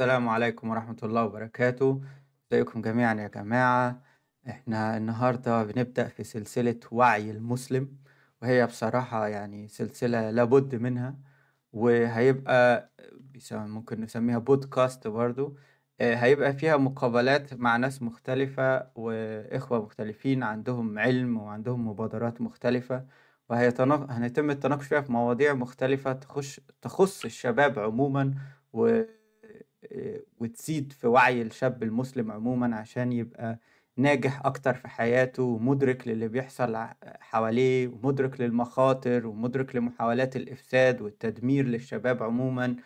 السلام عليكم ورحمة الله وبركاته. إزيكم جميعا يا جماعة؟ إحنا النهاردة بنبدأ في سلسلة وعي المسلم وهي بصراحة يعني سلسلة لابد منها وهيبقى ممكن نسميها بودكاست برضو. آه، هيبقى فيها مقابلات مع ناس مختلفة وإخوة مختلفين عندهم علم وعندهم مبادرات مختلفة وهيتم التناقش فيها في مواضيع مختلفة تخش تخص الشباب عموما و وتزيد في وعي الشاب المسلم عموما عشان يبقى ناجح أكتر في حياته ومدرك للي بيحصل حواليه ومدرك للمخاطر ومدرك لمحاولات الإفساد والتدمير للشباب عموما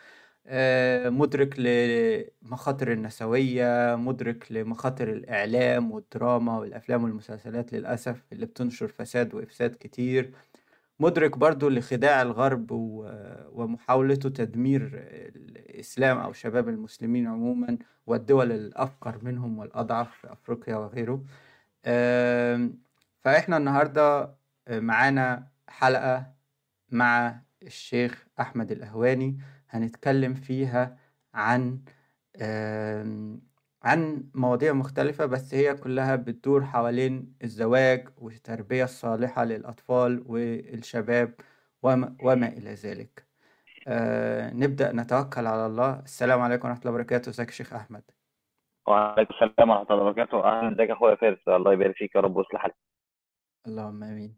آه، مدرك لمخاطر النسوية مدرك لمخاطر الإعلام والدراما والأفلام والمسلسلات للأسف اللي بتنشر فساد وإفساد كتير. مدرك برضو لخداع الغرب ومحاولته تدمير الإسلام أو شباب المسلمين عموما والدول الأفقر منهم والأضعف في أفريقيا وغيره. فإحنا النهاردة معانا حلقة مع الشيخ أحمد الأهواني هنتكلم فيها عن عن مواضيع مختلفة بس هي كلها بتدور حوالين الزواج والتربية الصالحة للأطفال والشباب وما, وما إلى ذلك. آه نبدأ نتوكل على الله. السلام عليكم ورحمة الله وبركاته. ازيك يا شيخ أحمد؟ وعليكم السلام ورحمة الله وبركاته. أهلا ازيك يا أخويا فارس؟ الله يبارك فيك يا رب ويصلح حالك اللهم آمين.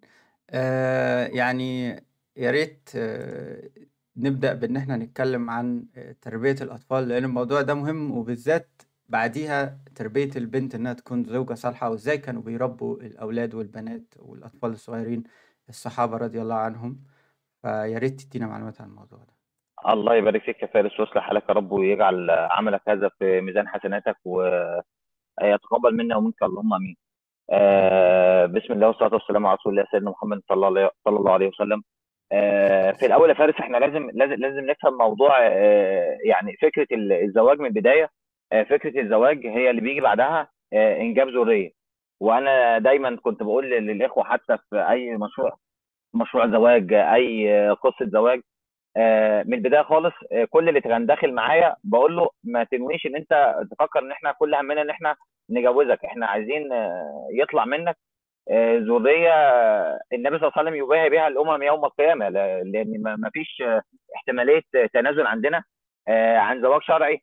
آه يعني يا ريت آه نبدأ بإن إحنا نتكلم عن آه، تربية الأطفال لأن الموضوع ده مهم وبالذات بعديها تربية البنت إنها تكون زوجة صالحة وإزاي كانوا بيربوا الأولاد والبنات والأطفال الصغيرين؟ الصحابة رضي الله عنهم. فيا ريت تدينا معلومات عن الموضوع ده. الله يبارك فيك يا فارس. ويصلح حالك يا رب ويجعل عملك هذا في ميزان حسناتك ويتقبل منا ومنك. اللهم آمين. آه بسم الله والصلاة والسلام على رسول الله سيدنا محمد صلى الله عليه وسلم. آه في الأول يا فارس إحنا لازم لازم لازم نفهم موضوع آه يعني فكرة الزواج من البداية. آه فكرة الزواج هي اللي بيجي بعدها آه إنجاب ذرية. وأنا دايما كنت بقول للإخوة حتى في أي مشروع مشروع زواج أي قصة زواج آه، من البداية خالص آه، كل اللي كان داخل معايا بقول له ما تنويش إن أنت تفكر إن إحنا كل همنا إن إحنا نجوزك. إحنا عايزين آه، يطلع منك آه، ذرية آه، النبي صلى الله عليه وسلم يباهي بها الأمم يوم القيامة. لأن ما فيش آه، احتمالية تنازل عندنا آه، عن زواج شرعي. آه،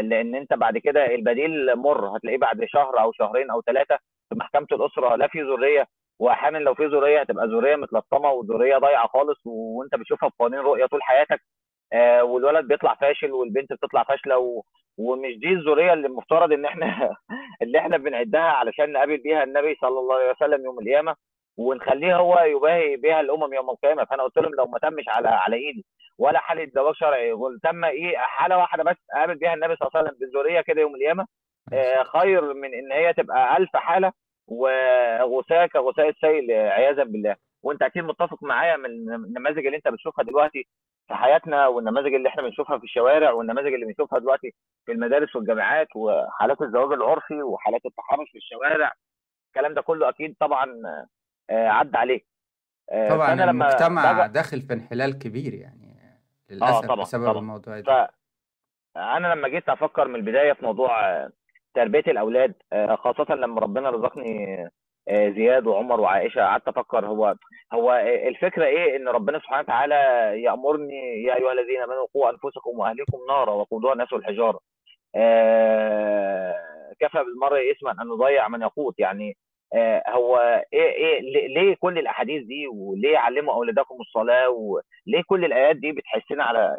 لأن أنت بعد كده البديل مر. هتلاقيه بعد شهر أو شهرين أو ثلاثة في محكمة الأسرة لا في ذرية واحيانا لو في ذرية هتبقى ذرية متلطمة وذرية ضايعة خالص وأنت بتشوفها في قوانين رؤية طول حياتك. آه، والولد بيطلع فاشل والبنت بتطلع فاشلة و... ومش دي الذرية اللي المفترض إن إحنا اللي إحنا بنعدها علشان نقابل بيها النبي صلى الله عليه وسلم يوم القيامة ونخليه هو يباهي بها الأمم يوم القيامة. فأنا قلت لهم لو ما تمش على على إيدي. ولا حالة زواج شرعي قلت تم إيه حالة واحدة بس اقابل بيها النبي صلى الله عليه وسلم بالذريه كده يوم القيامة. آه، خير من إن هي تبقى ألف حالة وغثاء كغثاء السيل عياذا بالله. وأنت أكيد متفق معايا من النماذج اللي أنت بتشوفها دلوقتي في حياتنا والنماذج اللي إحنا بنشوفها في الشوارع والنماذج اللي بنشوفها دلوقتي في المدارس والجامعات وحالات الزواج العرفي وحالات التحرش في الشوارع. الكلام ده كله أكيد طبعا آه، عدى عليك آه، طبعا المجتمع داخل في انحلال كبير يعني. آه للأسف طبعا بسبب طبعا. الموضوع ده. فانا لما جيت أفكر من البداية في موضوع آه، تربية الأولاد آه، خاصة لما ربنا رزقني آه، زياد وعمر وعائشة قعدت أفكر هو هو آه، الفكرة إيه؟ إن ربنا سبحانه وتعالى يأمرني يا أيها الذين آمنوا قوا أنفسكم وأهليكم نارا وقودها الناس والحجاره آه، كفى بالمرء اسما أن يضيع من يقوت. يعني آه، هو إيه إيه ليه كل الأحاديث دي؟ وليه علموا أولادكم الصلاة؟ وليه كل الآيات دي بتحسنا على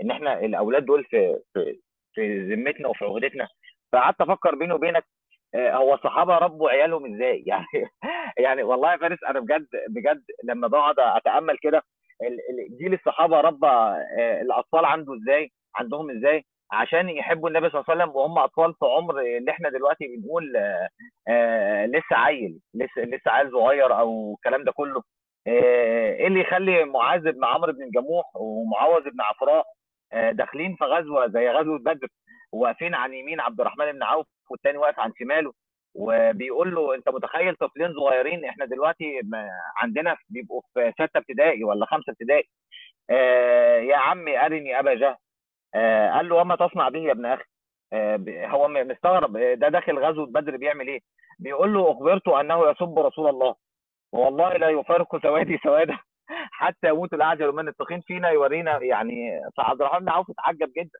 إن إحنا الأولاد دول في في في ذمتنا وفي عهدتنا فقعدت أفكر بيني وبينك آه، هو الصحابه ربوا عيالهم إزاي؟ يعني يعني والله يا فارس أنا بجد بجد لما بقعد أتأمل كده جيل الصحابة ربى آه، الأطفال عنده إزاي؟ عندهم إزاي؟ عشان يحبوا النبي صلى الله عليه وسلم وهم أطفال في عمر اللي إحنا دلوقتي بنقول آه، آه، لسه عيل لسه لسه عيل صغير أو الكلام ده كله. آه، إيه اللي يخلي معاذ بن عمرو بن جموح ومعوذ بن عفراء داخلين في غزوة زي غزوة بدر واقفين عن يمين عبد الرحمن بن عوف والتاني واقف عن شماله وبيقول له أنت متخيل طفلين صغيرين إحنا دلوقتي عندنا بيبقوا في ستة ابتدائي ولا خمسة ابتدائي؟ آه يا عمي أرني أبا جهل. آه قال له وما تصنع به يا ابن أخي. آه هو مستغرب آه، ده داخل غزوة بدر بيعمل إيه؟ بيقول له اخبرت أنه يسب رسول الله. والله لا يفارق سوادي سوادا حتى يموت الاعجل من التخين فينا يورينا يعني فعبد الرحمن بن عوف اتعجب جدا.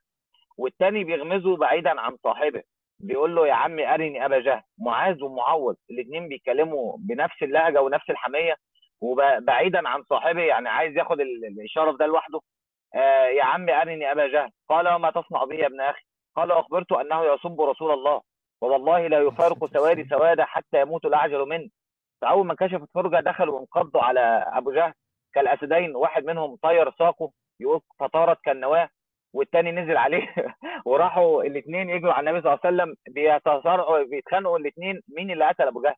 والتاني بيغمزه بعيدا عن صاحبه. بيقول له يا عمي أرني أبا جهل. معاذ ومعوذ الاثنين بيتكلموا بنفس اللهجة ونفس الحمية. وبعيدا عن صاحبه يعني عايز ياخد ال- الشرف ده لوحده. يا عمي أرني أبا جهل. قال وما تصنع بي يا ابن أخي؟ قال أخبرت أنه يسب رسول الله ووالله لا يفارق سوادي سوادا حتى يموت الأعجل منه. فأول ما كشفت فرجه دخلوا وانقضوا على أبو جهل. كالأسدين واحد منهم طير ساقه يقول فطارت كالنواة والتاني نزل عليه وراحوا الاثنين يجروا على النبي صلى الله عليه وسلم. بيتصارعوا بيتخانقوا الاثنين مين اللي قتل أبو جهل.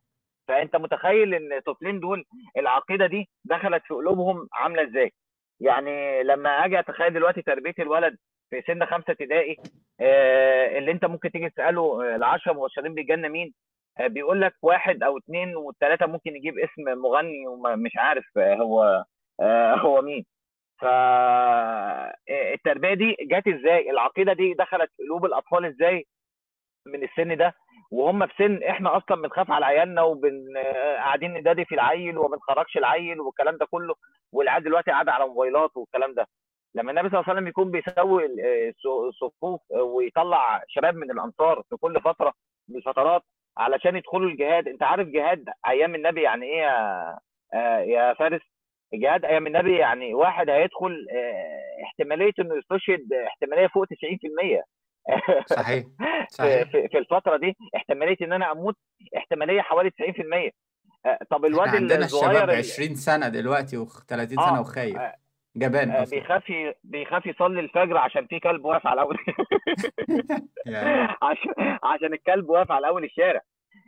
فأنت متخيل إن الطفلين دول العقيدة دي دخلت في قلوبهم عاملة إزاي؟ يعني لما أجي اتخيل دلوقتي تربية الولد في سن خمسة ابتدائي آه، اللي انت ممكن تيجي تسأله آه، العشرة مبشرين بالجنة مين؟ آه، بيقول لك واحد أو اثنين والثلاثه ممكن يجيب اسم مغني ومش عارف هو هو مين. فالتربيه دي جت إزاي؟ العقيدة دي دخلت قلوب الأطفال إزاي من السن ده؟ وهم في سن إحنا أصلا بنخاف على عيالنا وبن آه، قاعدين ندادي في العيل وما بنخرجش العيل والكلام ده كله والعيال دلوقتي قاعدة على موبايلات والكلام ده. لما النبي صلى الله عليه وسلم يكون بيسوي ال- الص- الصفوف ويطلع شباب من الأنصار في كل فترة من الفترات علشان يدخلوا الجهاد أنت عارف جهاد أيام النبي يعني إيه يا آه، يا فارس؟ جهاد أيام النبي يعني واحد هيدخل آه، احتمالية إنه يستشهد احتمالية فوق 90% صحيح في صحيح. في في الفترة دي احتمالية إن أنا أموت احتمالية حوالي 90% آه، طب الواد عندنا الصغير الشباب ال- 20 سنة دلوقتي و30 سنة آه وخايف. آه، جبان آه، بيخاف بيخاف يصلي الفجر عشان في كلب واقف على اول عشان عشان الكلب واقف على أول الشارع.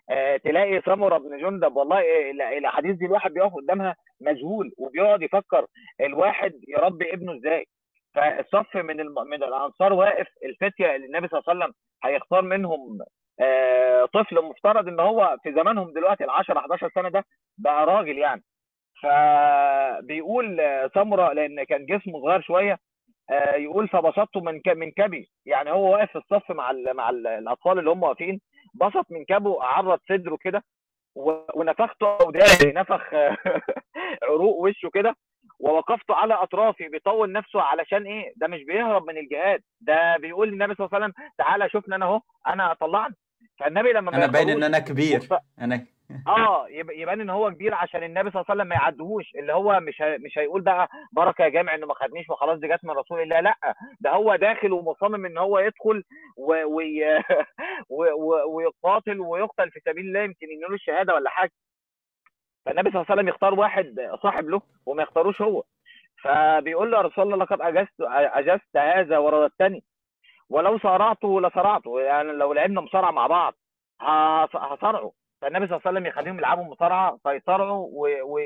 آه، تلاقي سمره بن جندب والله آه، ال- الأحاديث دي الواحد بيقف قدامها مذهول وبيقعد يفكر الواحد يربي ابنه إزاي. فالصف من الم... من الأنصار واقف الفتية اللي النبي صلى الله عليه وسلم هيختار منهم آه، طفل مفترض إن هو في زمانهم دلوقتي ال 10 11 سنة ده بقى راجل يعني. فبيقول سمره لأن كان جسمه صغير شوية آه، يقول فبسطت من ك- من كبي. يعني هو واقف في الصف مع ال مع ال الأطفال اللي هم واقفين بسط من كبه عرض صدره كده و- ونفخت اوداني نفخ عروق وشه كده ووقفت على أطرافي بيطول نفسه علشان إيه؟ ده مش بيهرب من الجهاد. ده بيقول للنبي صلى الله عليه وسلم تعالى شوفني أنا أهو أنا طلعني فالنبي لما ما أنا باين إن أنا كبير. أنا آه يب- يبان إن هو كبير عشان النبي صلى الله عليه وسلم ما يعدهوش. اللي هو مش هي... مش هيقول بقى بركة يا جامع إنه ما خدنيش وخلاص دي جت من رسول الله. لأ ده هو داخل ومصمم إن هو يدخل و... وي... و... و... ويقاتل ويقتل في سبيل الله يمكن ينول الشهادة ولا حاجة. فالنبي صلى الله عليه وسلم يختار واحد صاحب له وما يختاروش هو. فبيقول له يا رسول الله لقد اجزت أجزت هذا ورددتني. ولو صارعته لصرعته. يعني لو لعبنا مصارعة مع بعض هص- هصارعه فالنبي صلى الله عليه وسلم يخليهم يلعبوا مصارعة فيصارعوا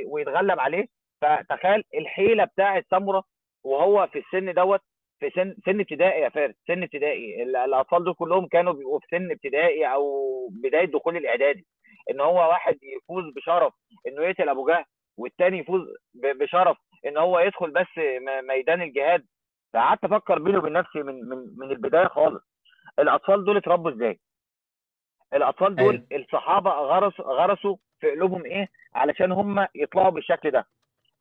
ويتغلب عليه. فتخيل الحيلة بتاعه سمره وهو في السن دوت في سن سن ابتدائي يا فارس سن ابتدائي. ال- الأطفال دول كلهم كانوا بيبقوا في سن ابتدائي أو بداية دخول الإعدادي. إن هو واحد يفوز بشرف إنه يقتل أبو جهل والتاني يفوز بشرف إن هو يدخل بس ميدان الجهاد. فقعدت أفكر بيني وبين نفسي من من من البداية خالص. الأطفال دول اتربوا إزاي؟ الأطفال دول أيوه. الصحابة غرسوا غرسوا في قلوبهم إيه؟ علشان هم يطلعوا بالشكل ده.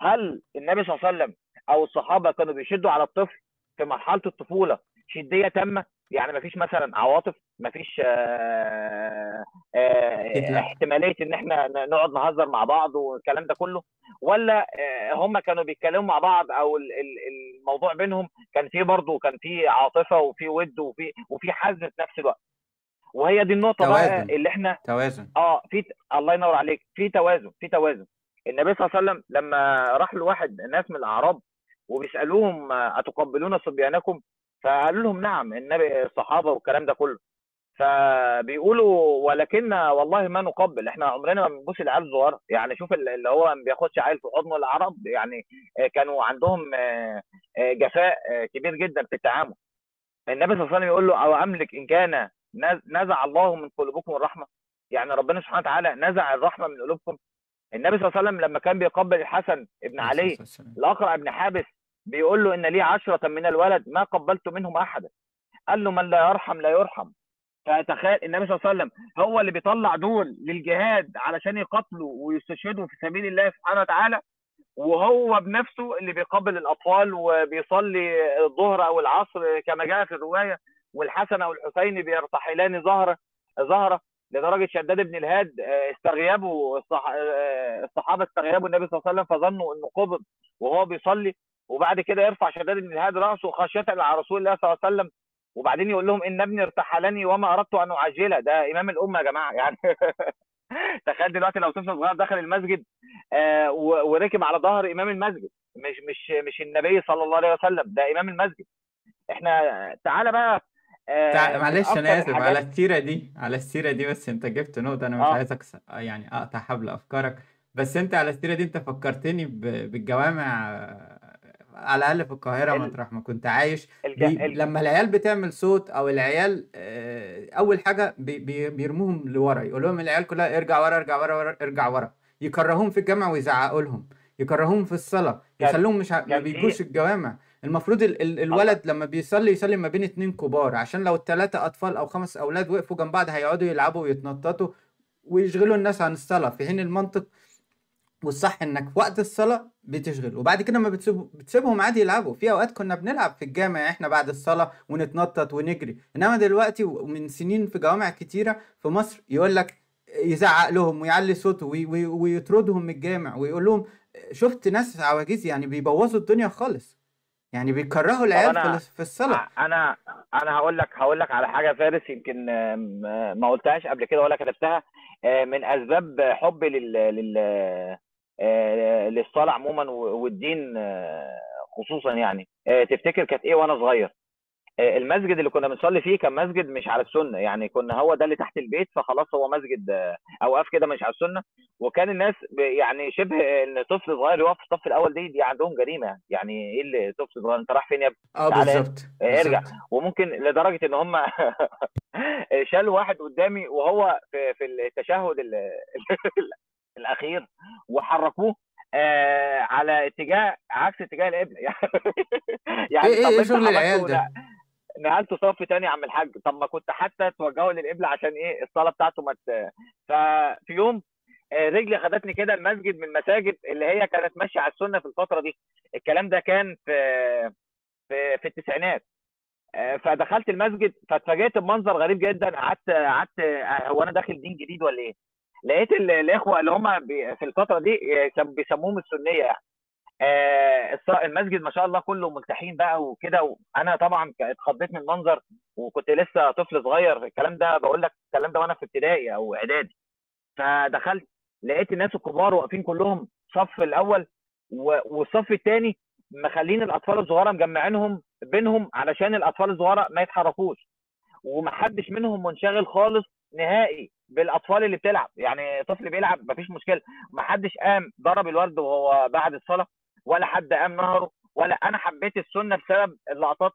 هل النبي صلى الله عليه وسلم أو الصحابة كانوا بيشدوا على الطفل في مرحلة الطفولة شدية تامة؟ يعني مفيش مثلا عواطف مفيش آه، أكيد آه، لا احتمالية إن إحنا نقعد نهزر مع بعض والكلام ده كله؟ ولا آه، هم كانوا بيتكلموا مع بعض أو ال- ال- الموضوع بينهم كان فيه برضه كان فيه عاطفة وفيه ود وفيه وفيه حزم في نفس الوقت؟ وهي دي النقطة بقى توازن. اللي إحنا توازن. آه في الله ينور عليك. في توازن في توازن. النبي صلى الله عليه وسلم لما راح لواحد ناس من الأعراب وبيسألوهم آه، أتقبلون صبيانكم؟ فقالوا لهم نعم النبي الصحابة والكلام ده كله. فبيقولوا ولكن والله ما نقبل إحنا عمرنا ما بنبوس العيال الصغيره يعني شوف ال- اللي هو ما بياخدش عيل في حضنه العرب يعني آه، كانوا عندهم آه، آه، جفاء كبير جدا في التعامل. النبي صلى الله عليه وسلم يقول له أو أملك إن كان نز- نزع الله من قلوبكم الرحمة. يعني ربنا سبحانه وتعالى نزع الرحمة من قلوبكم. النبي صلى الله عليه وسلم لما كان بيقبل الحسن ابن علي الأقرع ابن حابس بيقول له إن لي عشرة من الولد ما قبلت منهم أحدا. قال له من لا يرحم لا يرحم. فتخيل النبي صلى الله عليه وسلم هو اللي بيطلع دول للجهاد علشان يقاتلوا ويستشهدوا في سبيل الله سبحانه وتعالى وهو بنفسه اللي بيقبل الأطفال وبيصلي الظهر أو العصر كما جاء في الرواية والحسن أو الحسين بيرتحلان ظهره ظهره لدرجة شداد بن الهاد آه، استغيبوا الصح... آه، الصحابة استغيبوا النبي صلى الله عليه وسلم فظنوا إنه قبض وهو بيصلي. وبعد كده يرفع شداد بن الهاد رأسه خشيه على رسول الله صلى الله عليه وسلم. وبعدين يقول لهم إن ابني ارتحلني وما أردت أن أعجله. ده إمام الأمة يا جماعة. يعني تخيل دلوقتي لو طفل صغير دخل المسجد آه وركب على ظهر إمام المسجد. مش مش مش النبي صلى الله عليه وسلم ده إمام المسجد. إحنا تعالى بقى آه معلش أنا آسف على السيرة دي على السيرة دي بس أنت جبت نقطة أنا مش آه. عايزك يعني أقطع حبل أفكارك. بس أنت على السيرة دي أنت فكرتني بالجوامع على الأقل في القاهرة ال... مطرح ما كنت عايش. الج... بي... ال... لما العيال بتعمل صوت أو العيال آه، أول حاجة بي... بي... بيرموهم لورا يقول لهم العيال كلها ارجع ورا ارجع ورا, ورا ارجع ورا. يكرهوهم في الجامع ويزعقوا لهم يكرهوهم في الصلاة يخلوهم مش ع... ما بيجوش الجوامع. المفروض ال... ال... الولد لما بيصلي يصلي ما بين اتنين كبار عشان لو الثلاثه أطفال أو خمس أولاد وقفوا جنب بعض هيقعدوا يلعبوا ويتنططوا ويشغلوا الناس عن الصلاة. في حين المنطق والصح إنك في وقت الصلاة بتشغل وبعد كده ما بتسيب بتسيبهم عادي يلعبوا. في أوقات كنا بنلعب في الجامع إحنا بعد الصلاة ونتنطط ونجري. إنما دلوقتي ومن سنين في جوامع كتيرة في مصر يقول لك يزعق لهم ويعلي صوته ويطردهم من الجامع ويقول لهم شفت ناس عواجيز يعني بيبوظوا الدنيا خالص. يعني بيكرهوا العيال في الصلاة. أنا أنا هقول لك هقول لك على حاجة فارس يمكن ما قلتهاش قبل كده ولا كتبتها. آه، من أسباب حبي لل, لل... آه، للصلاه عموما والدين آه، خصوصا يعني. آه، تفتكر كانت إيه وأنا صغير؟ المسجد اللي كنا بنصلي فيه كان مسجد مش على السنة. يعني كنا هو ده اللي تحت البيت فخلاص هو مسجد أوقاف كده مش على السنة. وكان الناس يعني شبه إن طفل صغير يقف في الصف الأول دي دي عندهم جريمة يعني. يعني إيه اللي طفل صغير؟ أنت رايح فين يا ابني؟ آه بالظبط ارجع. وممكن لدرجة إن هم شالوا واحد قدامي وهو في في التشهد الأخير وحركوه آه على اتجاه عكس اتجاه القبلة. يعني إيه إيه شغل العيال ده؟ نقلت صف تاني يا عم الحاج. طب ما كنت حتى توجهوا للقبلة عشان إيه الصلاة بتاعته ما ففي يوم آه، رجلي خدتني كده المسجد من المساجد اللي هي كانت ماشية على السنة في الفترة دي. الكلام ده كان في في في التسعينات. آه، فدخلت المسجد فاتفاجئت بمنظر غريب جدا. قعدت قعدت آه، هو أنا داخل دين جديد ولا إيه؟ لقيت الإخوة اللي هم في الفترة دي بيسموهم السنية يعني. آه المسجد ما شاء الله كله ملتحين بقى وكده وأنا طبعا اتخضيت من المنظر وكنت لسه طفل صغير الكلام ده بقول لك الكلام ده وأنا في ابتدائي أو إعدادي. فدخلت لقيت الناس الكبار واقفين كلهم صف الأول والصف الثاني مخلين الأطفال الصغيرة مجمعينهم بينهم علشان الأطفال الصغيرة ما يتحركوش. ومحدش منهم منشغل خالص نهائي بالأطفال اللي بتلعب. يعني طفل بيلعب مفيش مشكلة. ما حدش قام ضرب الورد وهو بعد الصلاة ولا حد قام نهره ولا أنا حبيت السنة بسبب اللقطات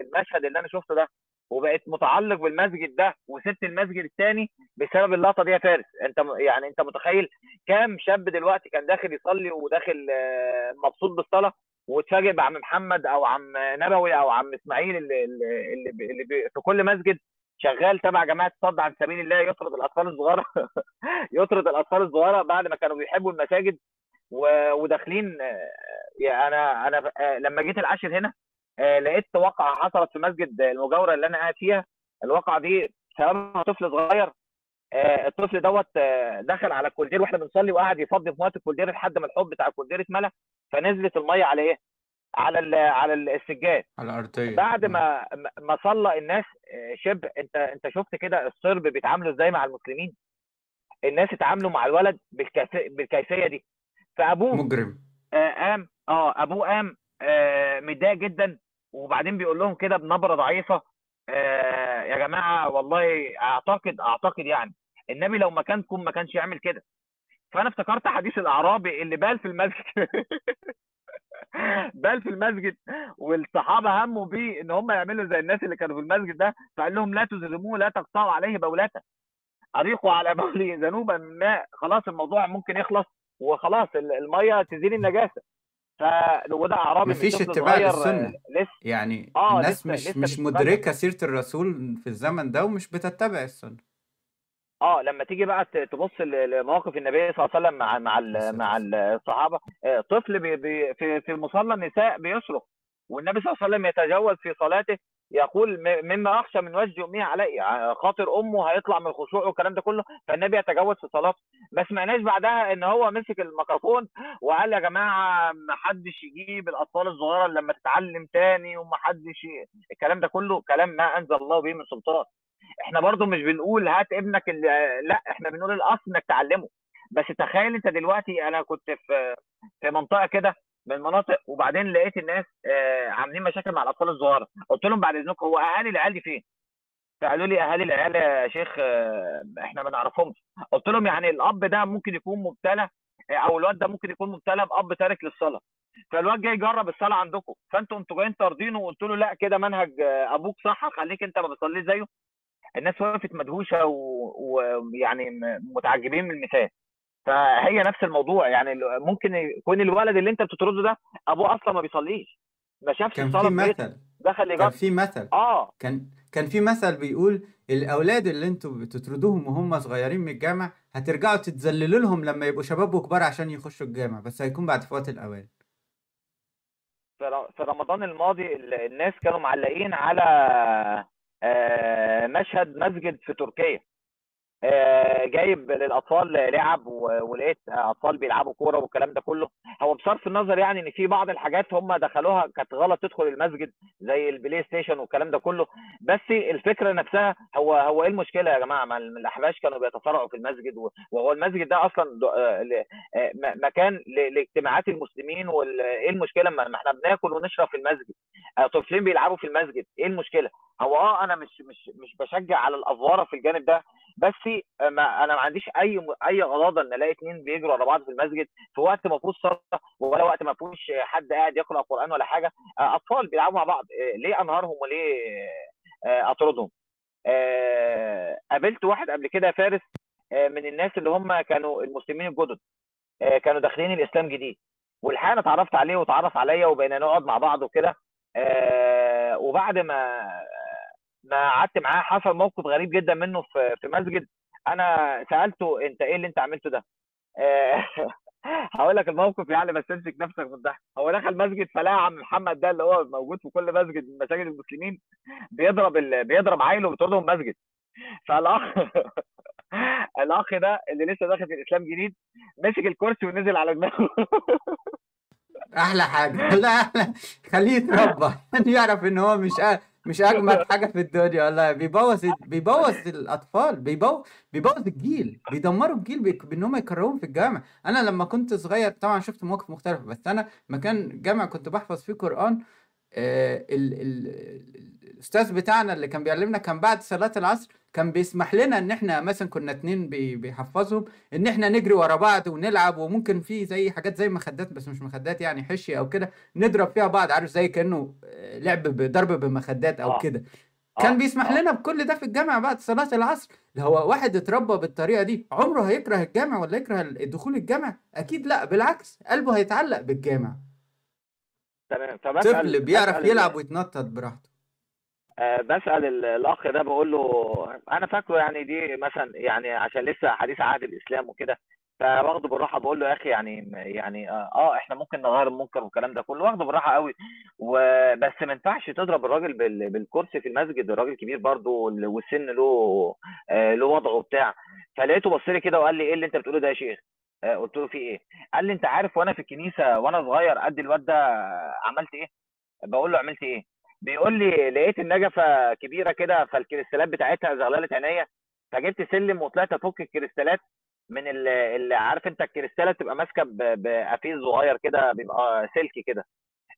المشهد اللي أنا شفته ده. وبقيت متعلق بالمسجد ده وسبت المسجد الثاني بسبب اللقطة دي يا فارس. أنت يعني أنت متخيل كام شاب دلوقتي كان داخل يصلي وداخل آه، مبسوط بالصلاة واتفاجئ بعم محمد أو عم نبوي أو عم إسماعيل اللي, اللي, اللي في كل مسجد؟ شغال تبع جماعة صد عن سبيل الله يطرد الأطفال الصغيره يطرد الأطفال الصغيره بعد ما كانوا بيحبوا المساجد وداخلين يعني أنا أنا آه، لما جيت العاشر هنا آه، لقيت واقعه حصلت في مسجد المجاورة اللي أنا قاعد فيها الواقعه دي سببها طفل صغير الطفل دوت دخل على الكولدير وإحنا بنصلي وقعد يفضي في ميه الكولدير لحد ما الحوض بتاع الكولدير اتملى فنزلت المية على إيه؟ على على السجاد. على الأرضية. بعد ما ما صلى الناس شبه انت انت شفت كده الصرب بيتعاملوا إزاي مع المسلمين؟ الناس اتعاملوا مع الولد بالكيفيه دي. فأبوه مجرم. آه قام آه أبوه قام آه متضايق جدا وبعدين بيقول لهم كده بنبرة ضعيفة آه يا جماعة والله أعتقد أعتقد يعني النبي لو مكانكم ما كانش يعمل كده. فأنا افتكرت حديث الأعرابي اللي بال في المسجد. بل في المسجد والصحابة هموا بيه إن هم يعملوا زي الناس اللي كانوا في المسجد ده فقال لهم لا تزرموه لا تقطعوا عليه بولاتة. اريقوا على بوله ذنوبا ما خلاص الموضوع ممكن يخلص وخلاص المية تزيل النجاسة. ف وده اعرابي مفيش اتباع للسنة. لسه. يعني آه الناس لسه مش لسه مش مدركة سيرة الرسول في الزمن ده ومش بتتبع السنة. آه لما تيجي بقى تبص لمواقف النبي صلى الله عليه وسلم مع مع مع الصحابة آه، طفل بي بي في في مصلى النساء بيصرخ والنبي صلى الله عليه وسلم يتجاوز في صلاته يقول مما أخشى من وجه امي علي خاطر أمه هيطلع من الخشوع والكلام ده كله. فالنبي يتجاوز في صلاته. ما سمعناش بعدها إن هو مسك الميكروفون وقال يا جماعة ما حدش يجيب الأطفال الصغيرة لما تتعلم تاني وما حدش. الكلام ده كله كلام ما أنزل الله به من سلطان. إحنا برضو مش بنقول هات ابنك اللي لا إحنا بنقول الاصل انك تعلمه. بس تخيل انت دلوقتي أنا كنت في في منطقة كده من المناطق وبعدين لقيت الناس آه، عاملين مشاكل مع الأطفال الصغيرة. قلت لهم بعد إذنكم هو أهالي العيال دي فين؟ فقالوا لي أهالي العيال يا شيخ آه، إحنا ما نعرفهمش. قلت لهم يعني الأب ده ممكن يكون مبتلى آه، أو الواد ده ممكن يكون مبتلى بأب تارك للصلاة. فالواد جاي يجرب الصلاة عندكم. فأنتوا أنتوا جايين طاردينه وقلت له لا كده منهج أبوك صح خليك أنت ما بتصليش زيه. الناس وقفت مدهوشة ويعني متعجبين من المثال. فهي نفس الموضوع يعني ممكن يكون الولد اللي انت بتطرده ده أبوه أصلا ما بيصليش. ما شافش كان في مثل. دخل كان في مثل. آه. كان كان في مثل بيقول الأولاد اللي أنتوا بتطردوهم وهم صغيرين من الجامع هترجعوا تتذللوا لهم لما يبقوا شباب وكبار عشان يخشوا الجامع بس هيكون بعد فوات الأوان. في رمضان الماضي ال- الناس كانوا معلقين على مشهد مسجد في تركيا. آه، جايب للأطفال لعب ولقيت أطفال بيلعبوا كورة والكلام ده كله. هو بصرف النظر يعني إن في بعض الحاجات هم دخلوها كانت غلط تدخل المسجد زي ال PlayStation والكلام ده كله. بس الفكرة نفسها هو هو إيه المشكلة يا جماعة؟ ما الأحباش كانوا بيتصارعوا في المسجد وهو المسجد ده أصلا آه، آه، مكان لاجتماعات المسلمين وايه المشكلة؟ ما إحنا بناكل ونشرب في المسجد. آه، طفلين بيلعبوا في المسجد. إيه المشكلة؟ هو آه أنا مش مش مش بشجع على الأفوارة في الجانب ده بس ما أنا ما عنديش أي أي غضاضه إن ألاقي اتنين بيجروا ورا بعض في المسجد في وقت ما فيهوش صلاة ولا وقت ما فيهوش حد قاعد يقرأ قرآن ولا حاجة آه، أطفال بيلعبوا مع بعض آه، ليه أنهارهم وليه آه، أطردهم؟ قابلت واحد قبل كده فارس من الناس اللي هم كانوا المسلمين الجدد كانوا داخلين الإسلام جديد والحقيقة أنا اتعرفت عليه واتعرف عليا وبقينا نقعد مع بعض وكده وبعد ما ما قعدت معاه حصل موقف غريب جدا منه في في مسجد أنا سألته انت إيه اللي انت عملته ده؟ آه، هقول لك الموقف يعني بس امسك نفسك من الضحك هو دخل مسجد فلقى عم محمد ده اللي هو موجود في كل مسجد من مساجد المسلمين بيضرب ال... بيضرب عيله وبيطردهم مسجد فالأخ الأخ ده اللي لسه داخل في الإسلام جديد مسك الكرسي ونزل على دماغه أحلى حاجة لا خليه يتربى يعرف إن هو مش. مش أجمد حاجة في الدنيا والله بيبوظ بيبوظ الأطفال بيبوظ بيبوظ الجيل بيدمروا الجيل بإن هم يكرهوهم في الجامع أنا لما كنت صغير طبعا شفت مواقف مختلفة بس أنا مكان جامع كنت بحفظ فيه قرآن آه، ال ال ال- الأستاذ بتاعنا اللي كان بيعلمنا كان بعد صلاة العصر كان بيسمح لنا إن إحنا مثلا كنا اتنين بي- بيحفظهم إن إحنا نجري ورا بعض ونلعب وممكن في زي حاجات زي مخدات بس مش مخدات يعني حشي أو كده نضرب فيها بعض عارف زي كأنه آه، لعب بضرب بمخدات أو آه. كده. كان آه. بيسمح لنا بكل ده في الجامع بعد صلاة العصر. اللي هو واحد اتربى بالطريقة دي عمره هيكره الجامع ولا يكره الدخول الجامع أكيد لأ بالعكس قلبه هيتعلق بالجامع تمام. طفل فبسال بيعرف يلعب. ويتنطط براحته. آه، بسأل ال- الأخ ده بقول له أنا فاكره يعني دي مثلا يعني عشان لسه حديث عهد الإسلام وكده فواخده بالراحة بقول له يا أخي يعني يعني آه آه، إحنا ممكن نغير المنكر والكلام ده كله واخده بالراحة قوي وبس ما ينفعش تضرب الراجل بال- بالكرسي في المسجد الراجل كبير برضه وال- والسن له آه، له وضعه وبتاع فلقيته بص لي كده وقال لي إيه اللي أنت بتقوله ده يا شيخ؟ قلت له في إيه؟ قال لي أنت عارف وأنا في الكنيسة وأنا صغير قد الواد ده عملت إيه؟ بقول له عملت إيه بيقول لي لقيت النجفة كبيرة كده فالكريستالات بتاعتها زغللت عينيا فجبت سلم وطلعت أفك الكريستالات من ال- اللي عارف أنت الكريستالة بتبقى ماسكة ب- بقفيز صغير كده بيبقى سلكي كده.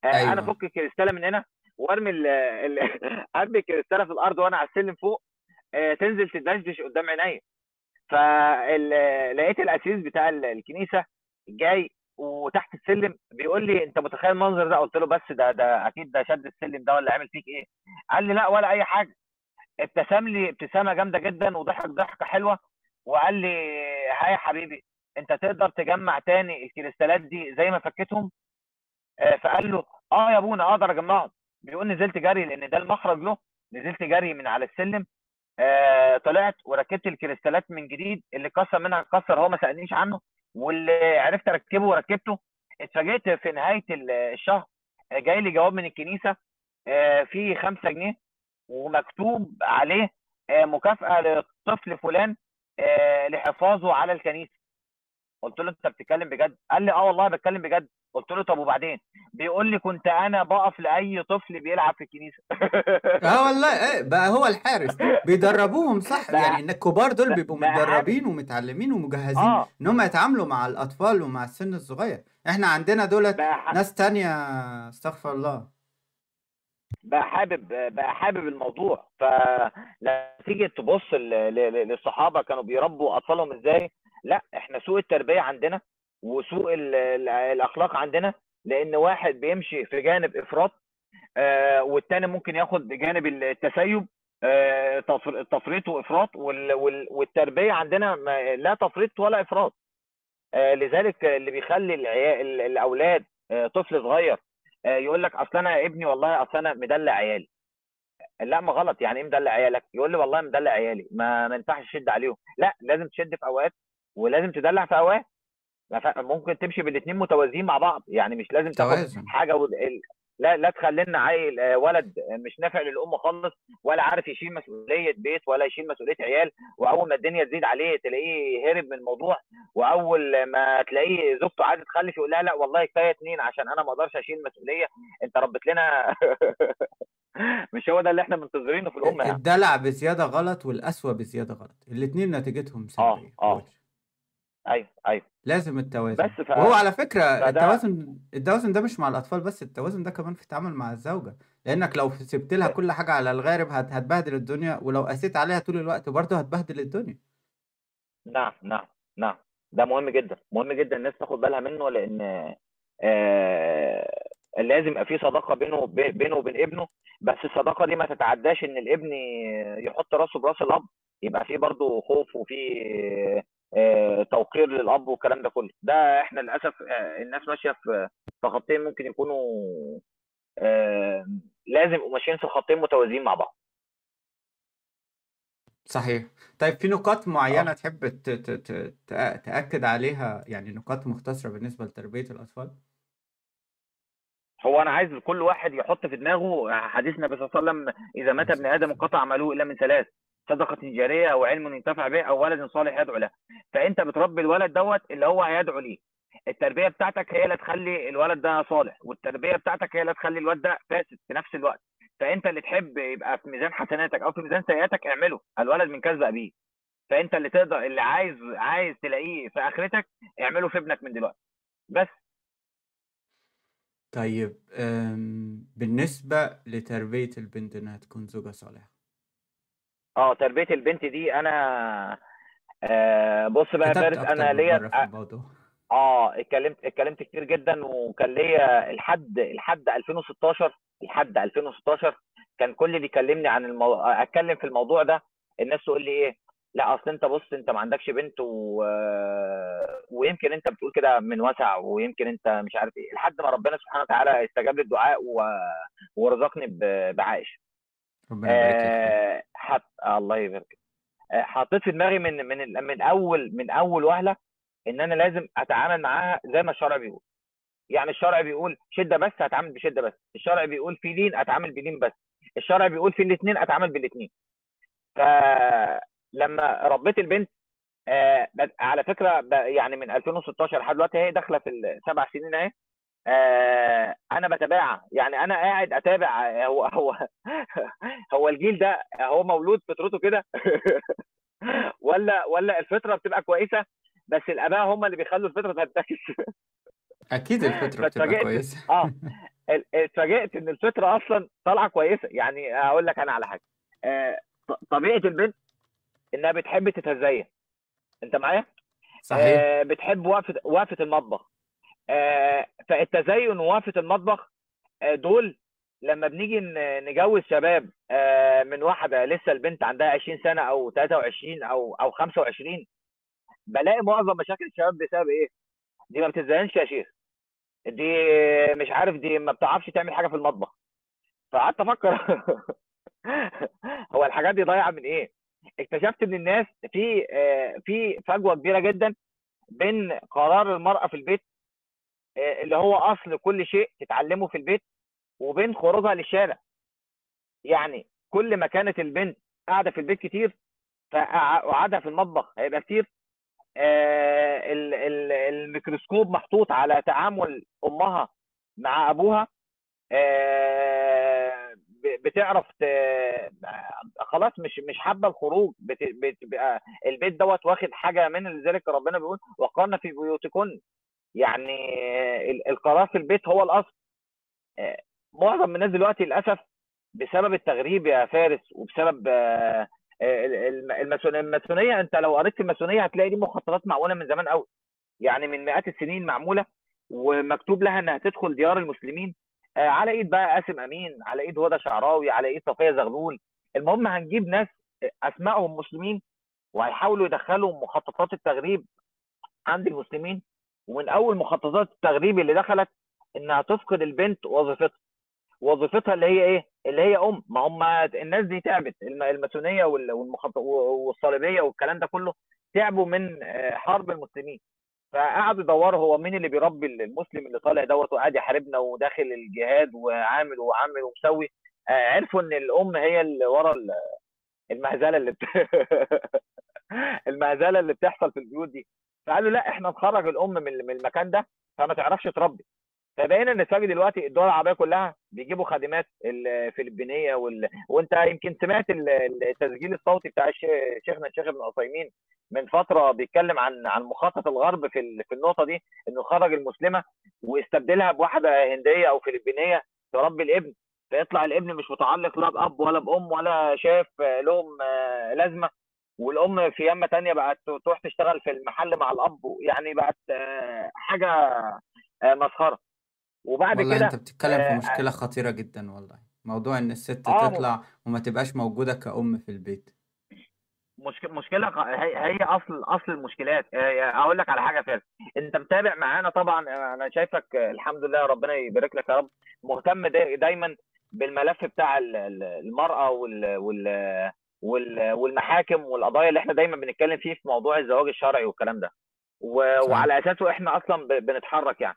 آه، أنا أيوه. أفك الكريستالة من هنا وأرمي ال- ال- أرمي الكريستالة في الأرض وأنا على السلم فوق آه، تنزل تدشدش قدام عينيا. فلقيت الأسيس بتاع ال- الكنيسة جاي وتحت السلم بيقول لي انت متخيل المنظر ده؟ قلت له بس ده ده أكيد ده شد السلم ده ولا عامل فيك إيه؟ قال لي لا ولا اي حاجة. ابتسم لي ابتسامة جامدة جدا وضحك ضحكة حلوة وقال لي ها يا حبيبي انت تقدر تجمع تاني الكريستالات دي زي ما فكيتهم؟ آه، فقال له آه يا ابونا أقدر اجمعهم بيقول نزلت جري لأن ده المخرج له. نزلت جري من على السلم آه طلعت وركبت الكريستالات من جديد اللي كسر منها كسر هو ما سألنيش عنه. واللي عرفت اركبه وركبته اتفاجئت في نهاية الشهر جاي لي جواب من الكنيسة آه فيه 5 جنيه ومكتوب عليه آه مكافأة للطفل فلان آه لحفاظه على الكنيسة. قلت له انت بتتكلم بجد؟ قال لي آه والله بتكلم بجد. قلت له طب وبعدين؟ بيقول لي كنت أنا بقف لأي طفل بيلعب في الكنيسة. آه والله إيه بقى هو الحارس. بيدربوهم صح؟ بقى يعني إن الكبار دول بيبقوا متدربين ومتعلمين ومجهزين آه. إن هم يتعاملوا مع الأطفال ومع السن الصغير. إحنا عندنا دولت ناس تانية استغفر الله. بقى حابب بقى حابب الموضوع. فلما تيجي تبص للصحابة كانوا بيربوا أطفالهم إزاي؟ لأ إحنا سوء التربية عندنا. وسوء ال- ال- الأخلاق عندنا لأن واحد بيمشي في جانب إفراط آه والتاني ممكن ياخد جانب التسيب آه تفر- تفريط وإفراط وال- وال- والتربية عندنا لا تفريط ولا إفراط. آه، لذلك اللي بيخلي العيال الأولاد طفل صغير يقول لك أصل أنا ابني والله أصل أنا مدلع عيالي. لا ما غلط. يعني إيه مدلع عيالك؟ يقول لي والله مدلع عيالي. ما ما ينفعش تشد عليهم. لا لازم تشد في أوقات ولازم تدلع في أوقات. ممكن تمشي بالاثنين متوازيين مع بعض. يعني مش لازم تاخد توازن. حاجة ال- لا لا تخلي لنا عيل آه، ولد مش نافع للأم خالص ولا عارف يشيل مسؤولية بيت ولا يشيل مسؤولية عيال. وأول ما الدنيا تزيد عليه تلاقيه هرب من الموضوع. وأول ما تلاقيه زوجته عايزة تخلف يقول لها لا والله كفاية اتنين عشان أنا ما أقدرش أشيل مسؤولية. أنت ربت لنا مش هو ده اللي إحنا منتظرينه في الأم. يعني الدلع بزيادة غلط والقسوة بزيادة غلط. الاتنين نتيجتهم آه سلبية. آه. وحشة أيوه أيوه. لازم التوازن. بس ف وهو على فكرة فده التوازن التوازن ده مش مع الأطفال بس التوازن ده كمان في التعامل مع الزوجة. لأنك لو سبت لها كل حاجة على الغارب هت- هتبهدل الدنيا ولو قسيت عليها طول الوقت برضه هتبهدل الدنيا. نعم نعم نعم. ده مهم جدا. مهم جدا الناس تاخد بالها منه لأن آه لازم يبقى في صداقة بينه بينه وبين ابنه. بس الصداقة دي ما تتعداش إن الابن يحط راسه براس الأب. يبقى في برضه خوف وفي آه توقير للأب والكلام ده كله. ده إحنا للأسف آه الناس ماشية في خطين ممكن يكونوا آه لازم يبقوا ماشيين في خطين متوازيين مع بعض. صحيح. طيب في نقاط معينة آه. تحب ت- ت- ت- تأ- تأكد عليها يعني نقاط مختصرة بالنسبة لتربية الأطفال؟ هو أنا عايز كل واحد يحط في دماغه حديث النبي صلى الله عليه وسلم إذا مات ابن آدم انقطع عمله إلا من ثلاث. صدقة جاريه أو علم ينتفع به أو ولد صالح يدعو له. فأنت بتربي الولد دوت اللي هو هيدعو ليه. التربية بتاعتك هي اللي تخلي الولد ده صالح والتربية بتاعتك هي اللي تخلي الولد ده فاسد في نفس الوقت. فأنت اللي تحب يبقى في ميزان حسناتك أو في ميزان سيئاتك اعمله الولد من كسب ابيه فأنت اللي تقدر اللي عايز عايز تلاقيه في آخرتك اعمله في ابنك من دلوقتي. بس. طيب بالنسبة لتربية البنت إنها تكون زوجة صالحة آه تربية البنت دي أنا آه بص بقى فارس أنا ليا الموضوع آه اتكلمت اتكلمت كتير جدا وكان ليا لحد لحد 2016 لحد 2016 كان كل اللي يكلمني عن المو... أتكلم في الموضوع ده الناس تقول لي إيه؟ لا أصل أنت بص أنت ما عندكش بنت و... ويمكن أنت بتقول كده من وسع ويمكن أنت مش عارف إيه. لحد ما ربنا سبحانه وتعالى استجاب لي الدعاء و... ورزقني ب... بعائشه ربنا يبارك آه حط... الله يبارك. آه، حطيت في دماغي من من من أول من أول وهلة إن أنا لازم أتعامل معاها زي ما الشرع بيقول. يعني الشرع بيقول شدة بس هتعامل بشدة بس. الشرع بيقول في لين اتعامل بلين بس. الشرع بيقول في الاثنين اتعامل بالاثنين فلما ربيت البنت آه على فكرة يعني من 2016 لحد دلوقتي هي داخلة في السبع سنين أهي. أنا بتابعها. يعني أنا قاعد أتابع. آه، هو هو هو الجيل ده هو مولود فطرته كده؟ ولا ولا الفطرة بتبقى كويسة؟ بس الأباء هم اللي بيخلوا الفطرة تنتكس أكيد الفطرة بتبقى كويسة. آه. اتفاجئت إن الفطرة أصلا طالعة كويسة. يعني هقول لك أنا على حاجة. آه طبيعة البنت إنها بتحب تتزين أنت معايا؟ صحيح. آه بتحب وقفة وقفة المطبخ. آه فالتزين ووقفه المطبخ. آه دول لما بنيجي نجوز شباب آه من واحدة لسه البنت عندها 20 سنة أو 23 أو أو 25 بلاقي معظم مشاكل الشباب بسبب إيه؟ دي ما بتتزينش يا شيخ. دي مش عارف دي ما بتعرفش تعمل حاجة في المطبخ. فقعدت أفكر هو الحاجات دي ضايعة من إيه؟ اكتشفت إن الناس في آه، في فجوة كبيرة جدا بين قرار المرأة في البيت آه، اللي هو أصل كل شيء تتعلمه في البيت وبين خروجها للشارع. يعني كل ما كانت البنت قاعدة في البيت كتير فقعدها في المطبخ هيبقى كتير. آه، ال- ال- الميكروسكوب محطوط على تعامل أمها مع أبوها. آه، بتعرف خلاص مش مش حابة الخروج. بت- بتبقى البيت دوت واخد حاجة من ذلك ربنا بيقول وقرن في بيوتكن. يعني ال- القرار في البيت هو الأصل. آه، معظم الناس دلوقتي للأسف بسبب التغريب يا فارس وبسبب آه، الم- الماسون- الماسونية أنت لو قريت الماسونية هتلاقي دي مخططات معموله من زمان قوي. يعني من مئات السنين معمولة ومكتوب لها إنها تدخل ديار المسلمين آه، على إيد بقى قاسم أمين على إيد هدى شعراوي على إيد صفية زغلول. المهم هنجيب ناس أسمائهم مسلمين وهيحاولوا يدخلوا مخططات التغريب عند المسلمين. ومن أول مخططات التغريب اللي دخلت إنها تفقد البنت وظيفتها. وظيفتها اللي هي إيه؟ اللي هي أم. ما هم الناس دي تعبت. الم- الماسونية وال- والمخط... والصليبية والكلام ده كله تعبوا من آه، حرب المسلمين. فقعدوا يدوروا هو مين اللي بيربي المسلم اللي طالع دوت وقاعد يحاربنا وداخل الجهاد وعامل وعامل ومسوي. آه، عرفوا إن الأم هي اللي ورا ال- المهزلة اللي بت... المهزلة اللي بتحصل في البيوت دي. فقالوا لا إحنا نخرج الأم من المكان ده فما تعرفش تربي. فبقينا نتفاجئ دلوقتي الدول العربية كلها بيجيبوا خادمات الفلبينيه وال... وأنت يمكن سمعت ال- التسجيل الصوتي بتاع شيخنا الشيخ ابن عثيمين من فترة بيتكلم عن عن مخطط الغرب في في النقطة دي إنه خرج المسلمة واستبدلها بواحدة هندية أو فلبينية تربي الابن. فيطلع الابن مش متعلق لا بأب ولا بأم ولا شايف لهم آه، لازمة. والأم في يمة تانية بقت تروح تشتغل في المحل مع الأب يعني بقت آه، حاجة آه، مسخرة. وبعد والله أنت كده بتتكلم في آه مشكلة خطيرة جدا والله. موضوع إن الست آه، تطلع وما تبقاش موجودة كأم في البيت. مشك- مشكلة ق- هي هي أصل أصل المشكلات. آه، أقول لك على حاجة فارس أنت متابع معانا طبعا آه، أنا شايفك آه، الحمد لله ربنا يبارك لك يا رب. مهتم دا- دايما بالملف بتاع ال- ال- المرأة وال وال- والمحاكم والقضايا اللي إحنا دايما بنتكلم فيه في موضوع الزواج الشرعي والكلام ده. وعلى أساسه إحنا أصلا ب- بنتحرك يعني.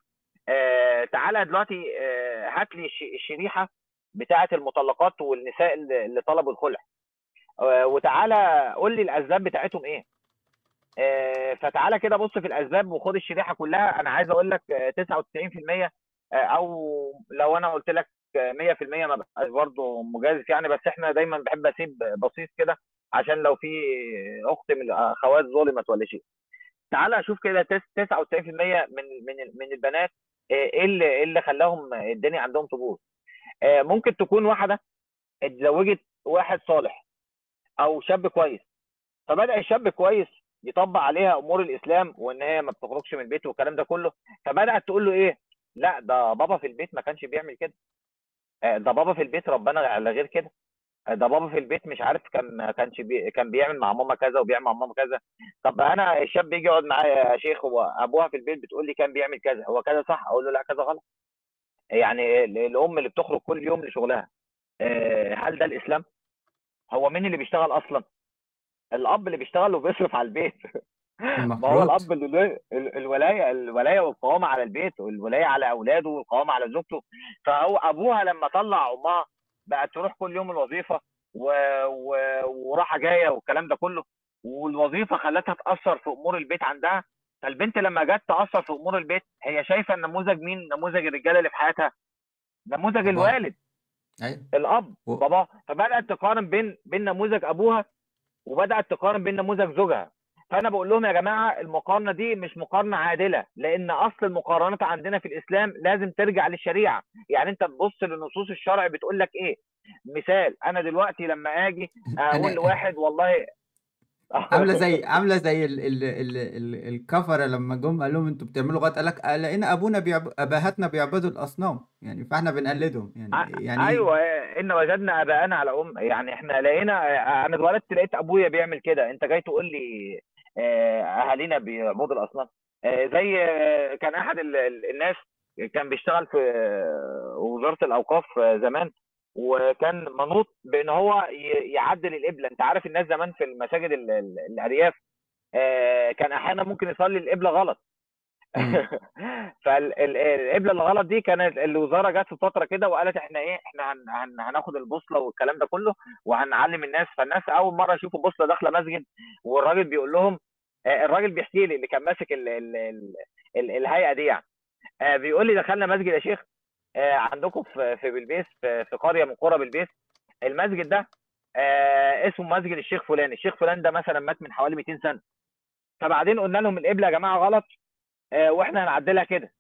آه تعالى دلوقتي آه هات لي الش- الشريحة بتاعه المطلقات والنساء اللي طلبوا الخلع. آه وتعالى قول لي الأسباب بتاعتهم إيه. آه فتعالى كده بص في الأسباب وخد الشريحة كلها. أنا عايز أقول لك آه 99% آه أو لو أنا قلت لك آه، 100% ما بقاش برضه مجازف يعني بس إحنا دايما بحب أسيب بسيط كده عشان لو في أخت من الأخوات ظلمت ولا شيء. تعالى أشوف كده تس- 99% من من من البنات آه، إيه اللي إيه اللي خلاهم الدنيا عندهم تبوظ. آه، ممكن تكون واحدة اتزوجت واحد صالح أو شاب كويس فبدأ الشاب كويس يطبق عليها أمور الإسلام وإن هي ما بتخرجش من البيت والكلام ده كله فبدأت تقول له إيه؟ لأ ده بابا في البيت ما كانش بيعمل كده. ده بابا في البيت ربنا على غير كده. آه، ده بابا في البيت مش عارف كان كانش بي... كان بيعمل مع ماما كذا وبيعمل مع ماما كذا. طب أنا الشاب بيجي يقعد معايا يا شيخ هو أبوها في البيت بتقول لي كان بيعمل كذا هو كذا صح؟ أقول له لا كذا غلط. يعني ال- الأم اللي بتخرج كل يوم لشغلها آه، هل ده الإسلام؟ هو مين اللي بيشتغل أصلا؟ الأب اللي بيشتغل وبيصرف على البيت. ما هو الأب الولايه الولاية والقوامة على البيت والولاية على أولاده والقوامة على زوجته. فهو أبوها لما طلع أمها بقت تروح كل يوم الوظيفة و... و... وراحة جاية والكلام ده كله. والوظيفة خلتها تأثر في أمور البيت عندها. فالبنت لما جت تأثر في أمور البيت هي شايفة النموذج مين؟ نموذج الرجاله اللي في حياتها. نموذج الوالد. أيوه. الأب. و... باباه فبدأت تقارن بين بين نموذج أبوها وبدأت تقارن بين نموذج زوجها. فانا بقول لهم يا جماعة المقارنه دي مش مقارنه عادله لأن اصل المقارنات عندنا في الاسلام لازم ترجع للشريعه. يعني انت تبص لنصوص الشرع بتقول لك إيه؟ مثال أنا دلوقتي لما أجي أقول لواحد والله عامله زي عامله زي ال ال ال ال الكفره لما جم قال لهم أنتوا بتعملوا غلط؟ قال لك آه، لقينا ابونا بيعب... ابهاتنا بيعبدوا الاصنام. يعني فاحنا بنقلدهم. يعني ع- يعني أيوه ان وجدنا اباءنا على ام يعني إحنا لقينا أنا اتولدت لقيت ابويا بيعمل كده. انت جاي تقول لي آه، أهالينا بيعبدوا الاصنام آه، زي آه، كان أحد ال- ال- الناس كان بيشتغل في وزارة الأوقاف زمان وكان منوط بأن هو يعدل القبله أنت عارف الناس زمان في المساجد ال- ال- الأرياف آه، كان أحيانا ممكن يصلي القبله غلط. فالقبله الغلط دي كانت الوزارة جت في فترة كده وقالت إحنا إيه إحنا هن هن هناخد البوصلة والكلام ده كله وهنعلم الناس. فالناس أول مرة يشوفوا بوصله داخلة مسجد والراجل بيقول لهم آه، الراجل بيحكي لي اللي كان ماسك ال ال ال ال الهيئة دي يعني. آه، بيقول لي دخلنا مسجد يا شيخ آه، عندكم في في بلبيس في قرية من قرى بلبيس المسجد ده اسمه مسجد الشيخ فلان. الشيخ فلان ده مثلا مات من حوالي 200 سنة. فبعدين قلنا لهم القبلة يا جماعة غلط. وإحنا هنعدلها كده.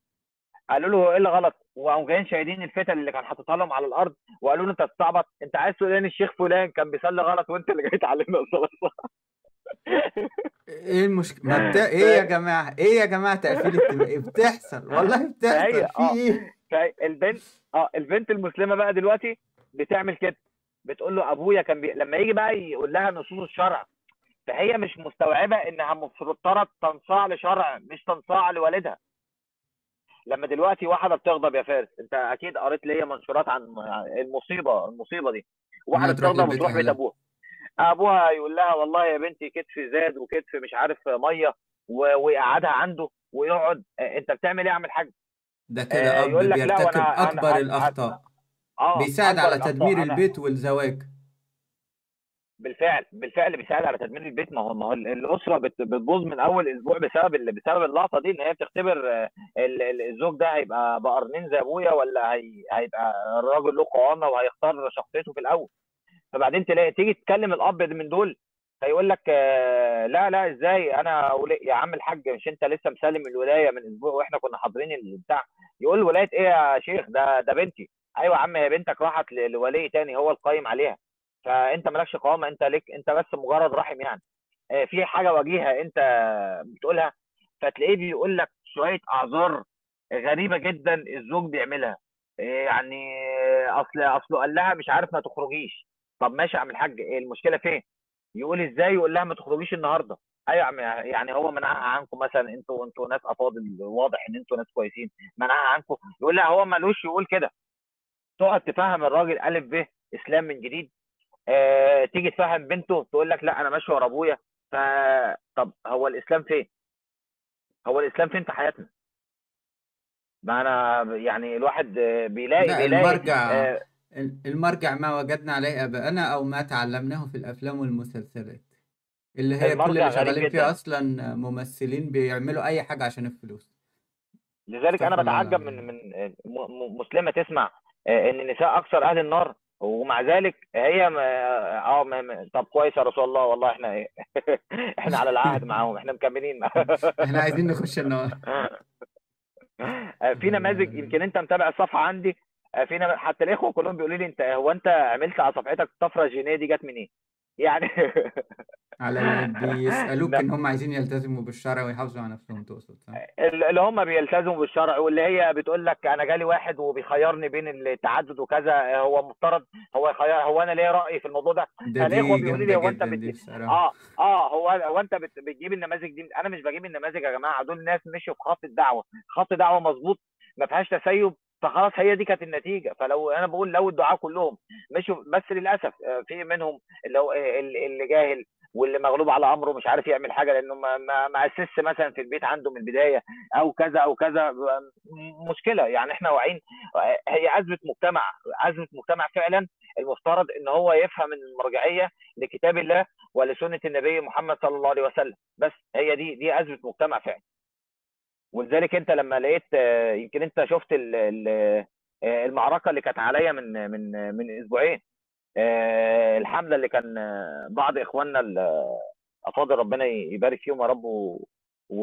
قالوا له إيه اللي غلط وقاموا جايين شايلين الفتل اللي كان حاططها لهم على الأرض وقالوا له أنت بتستعبط أنت عايز تقول إن الشيخ فلان كان بيصلي غلط وأنت اللي جاي تعلمنا الصلاه إيه المشكلة ما بتا... إيه يا جماعة؟ إيه يا جماعة تقفيل التم... بتحصل؟ والله بتحصل. في آه إيه؟ فالبنت آه البنت المسلمة بقى دلوقتي بتعمل كده. بتقول له أبويا كان بي... لما يجي بقى يقول لها نصوص الشرع فهي مش مستوعبة إنها مفترض تنصاع لشرع مش تنصاع لوالدها. لما دلوقتي واحدة بتغضب يا فارس أنت أكيد قريت ليا منشورات عن المصيبة المصيبة دي. واحدة بتغضب وتروح بيت أبوها. أبوها يقول لها والله يا بنتي كتفي زاد وكتف مش عارف مية ويقعدها عنده ويقعد آه، أنت بتعمل إيه؟ يا عم الحاج ده كده آه، أب بيرتكب أكبر أنا الأخطاء. آه بيساعد على تدمير البيت والزواج. بالفعل بالفعل بيساعد على تدمير البيت. ما هو ما هو ال- الأسرة بت- بتبوظ من أول أسبوع بسبب بسبب اللقطة دي إن هي بتختبر آه، ال- ال- الزوج ده هيبقى بقرنين زي أبويا ولا هي هيبقى الراجل له قوامة وهيختار شخصيته في الأول. فبعدين تلاقي تيجي تكلم الأب من دول فيقول لك آه، لا لا إزاي؟ أنا يا عم الحاج مش أنت لسه مسلم الولاية من أسبوع وإحنا كنا حاضرين البتاع. يقول ولاية إيه يا شيخ؟ ده ده بنتي. أيوه يا عم هي بنتك راحت لولي تاني هو القايم عليها. فأنت مالكش قوامة أنت ليك أنت بس مجرد رحم يعني. آه، في حاجة وجيهة أنت بتقولها فتلاقيه بيقول لك شوية أعذار غريبة جدا الزوج بيعملها. آه، يعني أصل اصله قال لها مش عارف ما تخرجيش. طب ماشي يا عم الحاج المشكلة فين؟ يقول إزاي يقول لها ما تخرجيش النهارده؟ أيوه يا عم يعني هو منعها عنكم مثلا أنتوا أنتوا ناس أفاضل واضح إن أنتوا ناس كويسين منعها عنكم؟ يقول لها هو ملوش يقول كده. تقعد تفهم الراجل ألف ب إسلام من جديد آه تيجي تفهم بنته تقول لك لا أنا ماشي ورا أبويا. ف طب هو الإسلام فين؟ هو الإسلام فين في حياتنا؟ ما أنا يعني الواحد بيلاقي لا بيلاقي المرجع آه المرجع ما وجدنا عليه اباءنا أو ما تعلمناه في الأفلام والمسلسلات اللي هي كل اللي شغالين فيها جدا. أصلا ممثلين بيعملوا أي حاجة عشان الفلوس. لذلك أنا بتعجب من من آه، مسلمة تسمع آه، إن النساء أكثر أهل النار. ومع ذلك هي ما- آه ما- ما- طب كويس يا رسول الله والله إحنا إيه إحنا على العهد معاهم إحنا مكملين. إحنا عايزين نخش النار. في نماذج يمكن أنت متابع الصفحة عندي. آه، في حتى الإخوة كلهم بيقولوا لي انت هو أنت عملت على صفحتك الطفره الجينيه دي جت منين؟ يعني على ال- بيسألوك لا إن هم عايزين يلتزموا بالشرع ويحافظوا على نفسهم تقصد صح؟ اللي هم بيلتزموا بالشرع واللي هي بتقول لك أنا جالي واحد وبيخيرني بين التعدد وكذا هو مفترض هو يخير هو أنا ليا رأي في الموضوع ده؟ دي بيقولوا لي هو أنت بت... آه آه هو هو أنت بت... بتجيب النماذج دي؟ أنا مش بجيب النماذج يا جماعة دول ناس مشوا في خط الدعوة خط دعوة مظبوط ما فيهاش تسيب فخلاص هي دي كانت النتيجة. فلو أنا بقول لو الدعاء كلهم مشوا بس للأسف آه، في منهم اللي هو آه، اللي جاهل واللي مغلوب على أمره مش عارف يعمل حاجة لأنه ما ما أسسش مثلا في البيت عنده من البداية أو كذا أو كذا مشكلة. يعني إحنا واعيين آه، هي أزمة مجتمع أزمة مجتمع فعلا المفترض إن هو يفهم المرجعية لكتاب الله ولسنة النبي محمد صلى الله عليه وسلم. بس هي دي دي أزمة مجتمع فعلا. ولذلك انت لما لقيت يمكن انت شفت ال- ال- المعركة اللي كانت عليا من من من أسبوعين الحملة اللي كان بعض إخواننا الافاضل ربنا يبارك فيهم يا رب و-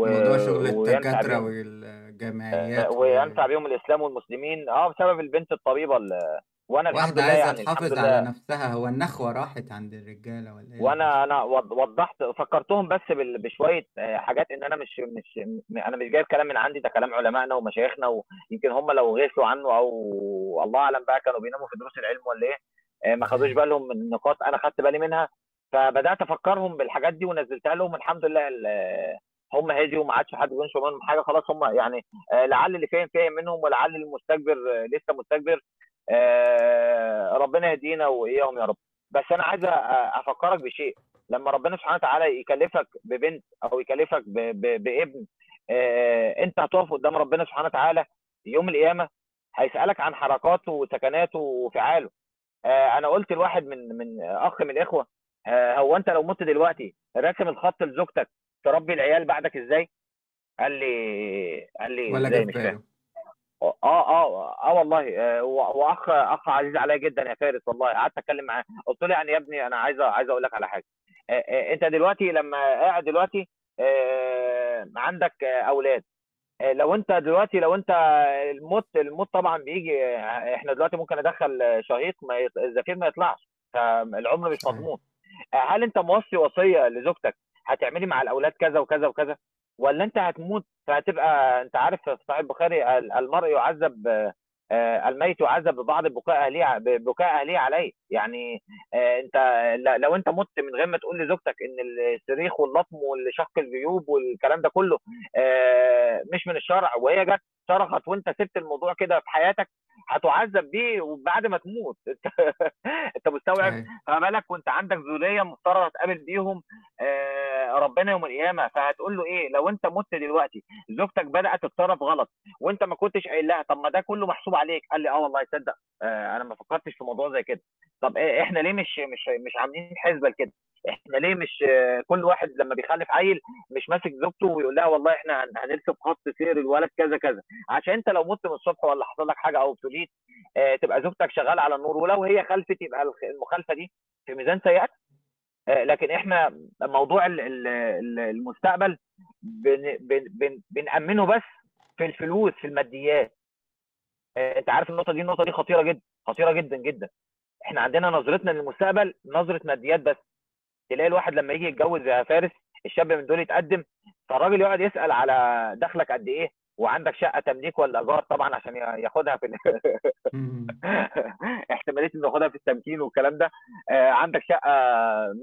موضوع شغل بيهم والجمعيات. وينفع بيهم الإسلام والمسلمين آه بسبب البنت الطبيبة اللي وأنا الحمد لله يعني الحمد تحافظ على لله نفسها. هو النخوة راحت عند الرجالة ولا إيه؟ اللي وأنا حصل؟ أنا وض- وضحت فكرتهم بس بال- بشوية آه، حاجات إن أنا مش مش م- أنا مش جايب كلام من عندي ده كلام علمائنا ومشايخنا ويمكن هم لو غفلوا عنه أو الله أعلم بقى كانوا بيناموا في دروس العلم ولا إيه آه، ما خدوش بالهم من نقاط أنا خدت بالي منها. فبدأت أفكرهم بالحاجات دي ونزلتها لهم. الحمد لله ال- هم هديوا وما عادش حد بينشر منهم حاجة خلاص هم يعني آه، لعل اللي فاهم فاهم منهم ولعل المستكبر آه، لسه مستكبر. ربنا يهدينا وإياهم يا رب. بس أنا عايز أفكرك بشيء. لما ربنا سبحانه وتعالى يكلفك ببنت أو يكلفك بابن آه، أنت هتقف قدام ربنا سبحانه وتعالى يوم القيامة هيسألك عن حركاته وسكناته وفعاله آه، أنا قلت لواحد من من أخ من الإخوة آه، هو أنت لو مت دلوقتي راسم الخط لزوجتك تربي العيال بعدك إزاي؟ قال لي قال لي ولا جه مش فاهم. آه آه آه والله آه، واخ أخ عزيز عليا جدا يا فارس والله. قعدت أتكلم معاه. قلت له يعني يا ابني أنا عايز عايز أقول لك على حاجة. آه، آه، أنت دلوقتي لما قاعد دلوقتي آه، عندك آه، أولاد. آه، لو أنت دلوقتي لو أنت الموت الموت طبعا بيجي آه، إحنا دلوقتي ممكن ادخل آه، شهيق ما يط- الزفير ما يطلعش. فالعمر مش مضمون. هل أنت موصي وصية لزوجتك؟ هتعملي مع الأولاد كذا وكذا وكذا؟ ولا انت هتموت؟ فهتبقى انت عارف في صحيح البخاري ال- المرء يعذب آه، الميت يعذب ببعض بكاء اهليه بكاء اهليه عليه. يعني آه، انت لو انت مت من غير ما تقول لزوجتك ان الصريخ واللطم والشق الجيوب والكلام ده كله آه، مش من الشرع وهي جت صرخت وانت سبت الموضوع كده في حياتك هتعذب بيه وبعد ما تموت. انت مستوعب؟ فما بالك وانت عندك ذرية مفترض تقابل بيهم آه، ربنا يوم القيامة. فهتقول له إيه؟ لو أنت مت دلوقتي زوجتك بدأت تتصرف غلط وأنت ما كنتش قايل لها طب ما ده كله محسوب عليك. قال لي آه والله تصدق آه، أنا ما فكرتش في موضوع زي كده. طب إيه إحنا ليه مش مش مش عاملين حسبة لكده؟ إحنا ليه مش آه، كل واحد لما بيخلف عيل مش ماسك زوجته ويقول لها والله إحنا هن- هنرسم خط سير الولد كذا كذا. عشان أنت لو مت من الصبح ولا حصل لك حاجة أو ابتليت آه، تبقى زوجتك شغالة على النور ولو هي خلفت يبقى المخالفة دي في ميزان سيئات آه، لكن إحنا موضوع ال- ال- ال- المستقبل بن بن بن بنأمنه بس في الفلوس في الماديات. آه، أنت عارف النقطة دي؟ النقطة دي خطيرة جدا خطيرة جدا جدا. إحنا عندنا نظرتنا للمستقبل نظرة ماديات بس. تلاقي الواحد لما يجي يتجوز يا فارس الشاب من دول يتقدم فالراجل يقعد يسأل على دخلك قد إيه؟ وعندك شقة تمليك ولا إيجار طبعا عشان ياخدها في. احتمالية إنه ياخدها في التمكين والكلام ده. آه، عندك شقة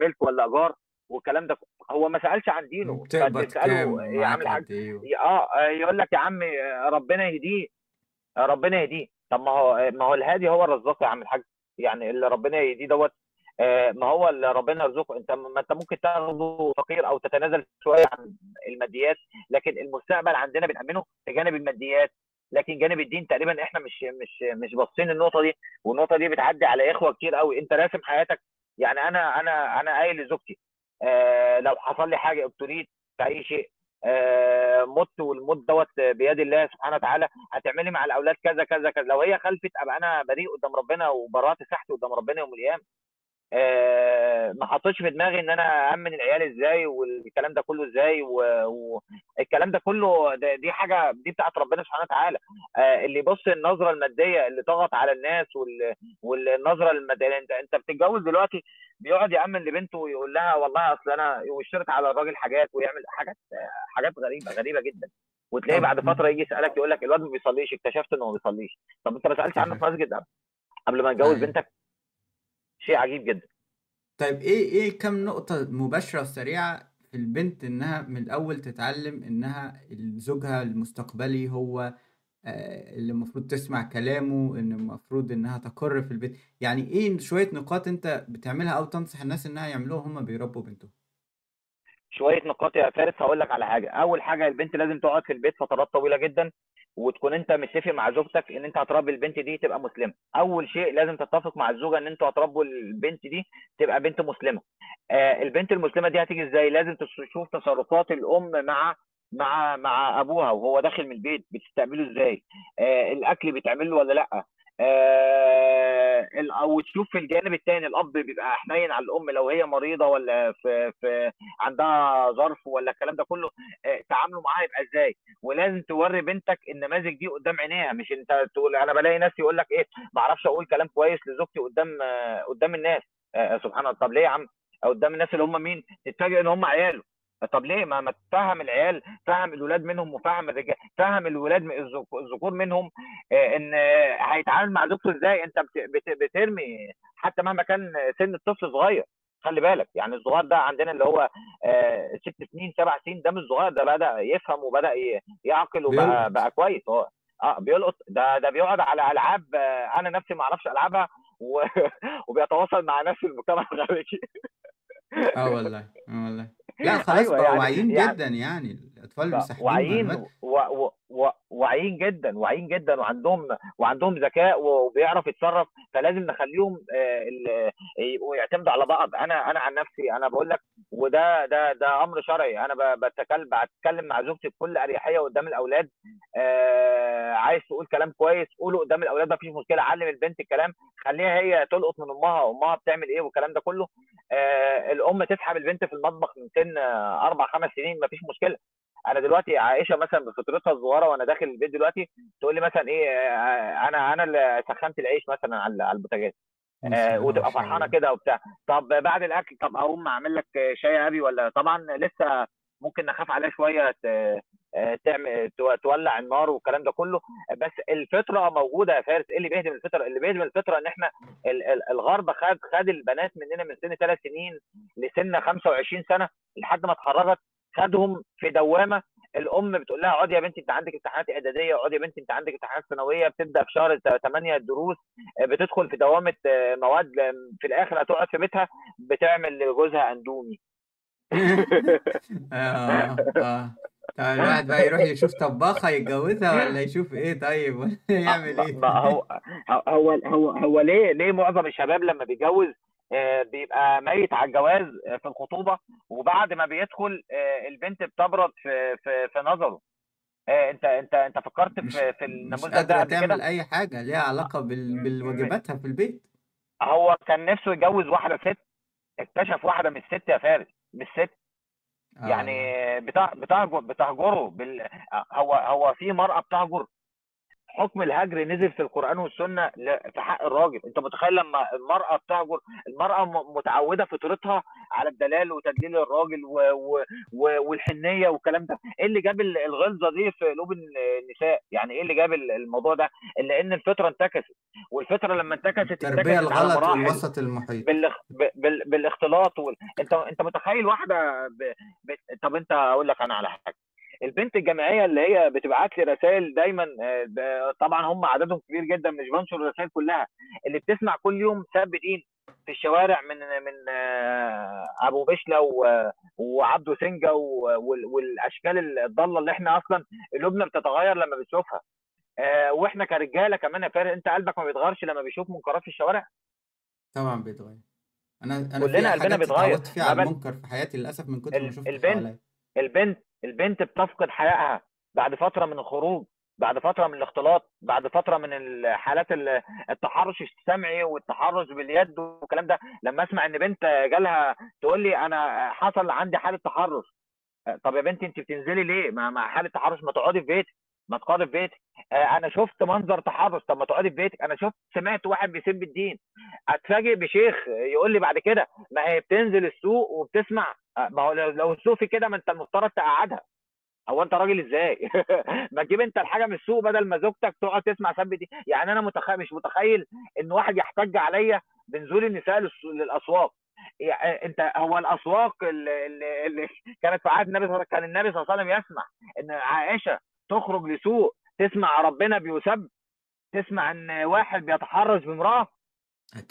ملك ولا إيجار والكلام ده. هو ما سألش عن دينه. بتقبض كام يا عم الحاج. إيه و- آه آه، يقول لك يا عم آه، ربنا يهديه. آه، ربنا يهديه. طب ما هو ما هو الهادي هو الرزاق يا عم الحاج. يعني اللي ربنا يهديه دوت آه، ما هو اللي ربنا يرزقه. انت ما انت ممكن تاخده فقير أو تتنازل شوية عن الماديات لكن المستقبل عندنا بنأمنه في جانب الماديات. لكن جانب الدين تقريبا إحنا مش مش مش باصين النقطة دي والنقطة دي بتعدي على إخوة كتير قوي انت راسم حياتك يعني أنا أنا أنا قايل لزوجتي آه لو حصل لي حاجة ابتليت في اي شيء آه مت والموت دوت بيد الله سبحانه وتعالى هتعملي مع الأولاد كذا كذا كذا. لو هي خلفت أبقى أنا بريء قدام ربنا وبراءه ساحتي قدام ربنا يوم القيامة. آه، ما حطيتش في دماغي إن أنا امن العيال إزاي والكلام ده كله إزاي والكلام ده كله ده دي حاجة دي بتاعت ربنا سبحانه وتعالى. آه، اللي يبص النظرة المادية اللي طغت على الناس وال- والنظرة الماديه أنت أنت بتتجوز دلوقتي بيقعد يأمن لبنته ويقول لها والله أصل أنا ويشترط على الراجل حاجات ويعمل حاجات حاجات غريبة غريبة جدا. وتلاقيه طب بعد فترة يجي يسألك يقول لك الواد ما بيصليش اكتشفت إنه ما بيصليش. طب أنت ما سألتش عنه في مسجد قبل ما تجوز صحيح بنتك؟ شيء عجيب جدا. طيب إيه إيه كم نقطة مباشرة وسريعة في البنت إنها من الأول تتعلم إنها زوجها المستقبلي هو آه، اللي المفروض تسمع كلامه إن المفروض إنها تقر في البيت؟ يعني إيه شوية نقاط أنت بتعملها أو تنصح الناس إنها يعملوها هما بيربوا بنتهم شوية نقاط يا فارس هقول لك على حاجة. أول حاجة البنت لازم تقعد في البيت فترات طويلة جدا. وتكون انت متفق مع زوجتك ان انت هتربي البنت دي تبقى مسلمة. أول شيء لازم تتفق مع الزوجة ان أنتوا هتربوا البنت دي تبقى بنت مسلمة. آه البنت المسلمة دي هتيجي إزاي؟ لازم تشوف تصرفات الأم مع مع مع أبوها وهو داخل من البيت بتستقبله إزاي؟ آه الأكل بيتعمل له ولا لأ؟ أو تشوف الجانب الثاني الأب بيبقى حنين على الأم لو هي مريضة ولا في في عندها ظرف ولا الكلام ده كله آه تعامله معاها يبقى إزاي؟ ولازم توري بنتك النماذج دي قدام عينيها مش أنت تقول أنا بلاقي ناس يقول لك إيه ما أعرفش أقول كلام كويس لزوجتي قدام آه قدام الناس. آه سبحان الله. طب ليه يا عم؟ قدام الناس اللي هم مين؟ تتفاجئ إن هم عياله. طب ليه؟ ما ما تفهم العيال فهم الولاد منهم وفهم الرجال فهم الولاد الذكور منهم آه، إن هيتعامل مع زوجته إزاي؟ أنت بت- بت- بترمي حتى مهما كان سن الطفل صغير خلي بالك. يعني الصغير ده عندنا اللي هو آه، ست سنين سبع سنين ده مش صغير ده بدأ يفهم وبدأ يعقل وبقى بقى كويس. هو آه بيلقط. ده ده بيقعد على ألعاب آه، أنا نفسي ما أعرفش ألعبها و... وبيتواصل مع ناس في المجتمع الخارجي آه والله آه والله. لا خلاص أيوه بقوا يعني واعيين يعني جدا يعني. مسحبين واعيين. واعيين جدا واعيين جدا وعندهم وعندهم ذكاء وبيعرف يتصرف فلازم نخليهم آه، يبقوا يعتمدوا على بعض. أنا أنا عن نفسي أنا بقول لك وده ده ده أمر شرعي. أنا بتكلم بتكلم مع زوجتي بكل أريحية قدام الأولاد آه عايز تقول كلام كويس قوله قدام الأولاد مفيش مشكلة علم البنت الكلام خليها هي تلقط من أمها امها بتعمل إيه والكلام ده كله. آه الأم تسحب البنت في المطبخ من سن أربع خمس سنين مفيش مشكلة. أنا دلوقتي عائشه مثلا بفطرتها الصغيره وأنا داخل البيت دلوقتي تقول لي مثلا إيه آه، أنا أنا اللي سخنت العيش مثلا على البوتاجاز. آه، وتبقى فرحانة كده وبتاع. طب بعد الأكل طب أقوم أعمل لك شاي أبي ولا؟ طبعا لسه ممكن نخاف عليها شوية آه، تعمل تو- تولع النار والكلام ده كله. بس الفطرة موجودة يا فارس. إيه اللي بيهدم الفطرة؟ اللي بيهدم الفطرة إن إحنا ال- ال- الغرب خد خد البنات مننا من سن ثلاث سنين لسن 25 سنة لحد ما اتخرجت خدهم في دوامة. الأم بتقول لها اقعدي يا بنتي أنت عندك امتحانات إعدادية. اقعدي يا بنتي أنت عندك امتحانات ثانوية. بتبدأ في شهر 8 الدروس آه، بتدخل في دوامة آه، مواد في الآخر هتقعد في بيتها بتعمل لجوزها أندومي. آه آه. طب الواحد بقى يروح يشوف طباخة يتجوزها ولا يشوف إيه؟ طيب ولا يعمل إيه؟ هو هو هو هو ليه ليه معظم الشباب لما بيتجوز بيبقى ميت على الجواز آه، في الخطوبة وبعد ما بيدخل آه، البنت بتبرد في في في نظره. آه، انت انت انت فكرت في في النموذج ده قبل تعمل كده أي حاجة ليها. م- بالواجباتها في البيت. هو كان نفسه يتجوز واحدة ست اكتشف واحدة من الست يا فارس مش ست يعني والله بتاع بتهجر بتهجره بال... هو هو في مرأة بتهجر. حكم الهجر نزل في القرآن والسنة ل- في حق الراجل. انت متخيل لما المرأة بتهجر المرأة م- متعودة فطرتها على الدلال وتدليل الراجل و... و... و... والحنية والكلام ده. إيه اللي جاب ال- الغلظة دي في قلوب الن- النساء؟ يعني إيه اللي جاب ال- الموضوع ده؟ لأن الفطرة انتكست. والفطرة لما انتكست على الغلط والوسط المحيط. بالاخ... بال... بالاختلاط وال... انت انت متخيل واحدة ب... ب... طب انت أقول لك أنا على حاجة. البنت الجامعية اللي هي بتبعت لي رسائل دايما آه، طبعا هم عددهم كبير جدا مش بنشر الرسائل كلها اللي بتسمع كل يوم سب دين في الشوارع من من آه، أبو بشلة وعبده سنجة والأشكال الضالة اللي إحنا أصلا قلوبنا بتتغير لما بنشوفها آه، وإحنا كرجالة كمان يا فارق أنت قلبك ما بيتغيرش لما بيشوف منكرات في الشوارع؟ طبعا بيتغير. أنا في كلنا قلبنا بيتغير. فيها على المنكر في حياتي للأسف من كتر ما شفت البنت البنت البنت بتفقد حيائها بعد فترة من الخروج بعد فترة من الاختلاط بعد فترة من الحالات ال- التحرش السمعي والتحرش باليد والكلام ده. لما أسمع إن بنت جالها تقول لي أنا حصل عندي حالة تحرش طب يا بنتي أنت بتنزلي ليه؟ مع حالة تحرش ما تقعدي في بيتك ما تقعدي في بيتك آه، أنا شفت منظر تحرش. طب ما تقعدي في بيتك أنا شفت سمعت واحد بيسب الدين. أتفاجئ بشيخ يقول لي بعد كده ما هي بتنزل السوق وبتسمع. آه، ما هو لو السوق في كده ما أنت المفترض تقعدها. هو أنت راجل إزاي؟ ما تجيب أنت الحاجة من السوق بدل ما زوجتك تقعد تسمع سب دي يعني أنا متخيل مش متخيل إن واحد يحتج عليا بنزول النساء للأسواق. يعني أنت هو الأسواق اللي, اللي, كانت في عهد النبي كان النبي صلى الله عليه وسلم يسمح إن عائشة تخرج لسوق تسمع ربنا بيسب تسمع إن واحد بيتحرش بامرأة؟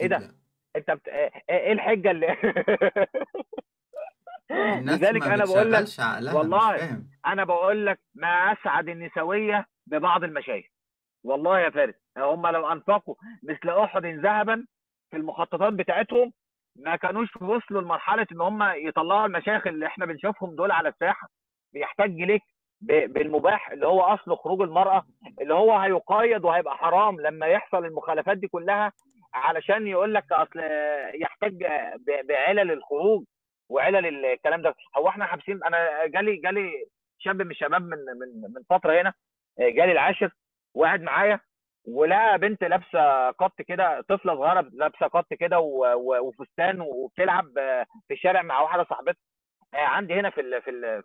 إيه ده؟ لا. أنت بت... إيه الحجة اللي لذلك أنا بقول لك والله أنا بقول لك ما أسعد النسوية ببعض المشايخ. والله يا فارس هم لو أنفقوا مثل أحد ذهبا في المخططات بتاعتهم ما كانوش وصلوا لمرحلة إن هم يطلعوا المشايخ اللي إحنا بنشوفهم دول على الساحة. بيحتاج ليك بالمباح اللي هو أصل خروج المرأة اللي هو هيقيد وهيبقى حرام لما يحصل المخالفات دي كلها علشان يقول لك أصل يحتاج بعلل الخروج وعلل الكلام ده. هو إحنا حابسين أنا جالي جالي شاب من الشباب من من من فترة هنا جالي العاشر وقاعد معايا ولقى بنت لابسة قط كده طفلة صغيرة لابسة قط كده وفستان وبتلعب في الشارع مع واحدة صاحبتها. عندي هنا في في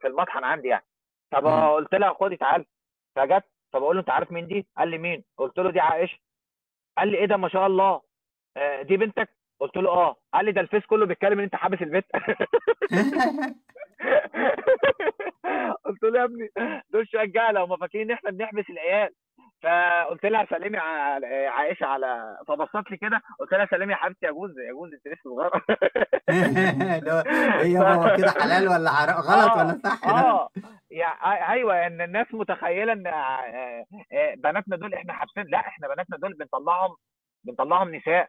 في المطحن عندي يعني. طب. قلت لها خدي تعالي فجت فبقول له أنت عارف مين دي؟ قال لي مين؟ قلت له دي عائشة قال لي إيه ده ما شاء الله آه، دي بنتك؟ قلت له آه قال لي ده الفيس كله بيتكلم إن أنت حابس البيت قلت له يا ابني دول شوية جهله هم فاكرين إن إحنا بنحبس العيال فقلت لها سلمي عائشة على فبصت لي كده قلت لها سلمي يا حبيبتي يا جوز يا جوز انت لسه صغيرة. اللي هو كده حلال ولا غلط آه ولا صح؟ آه يعني أيوه إن الناس متخيلة إن آه، آه، بناتنا دول إحنا حابسين لا إحنا بناتنا دول بنطلعهم بنطلعهم نساء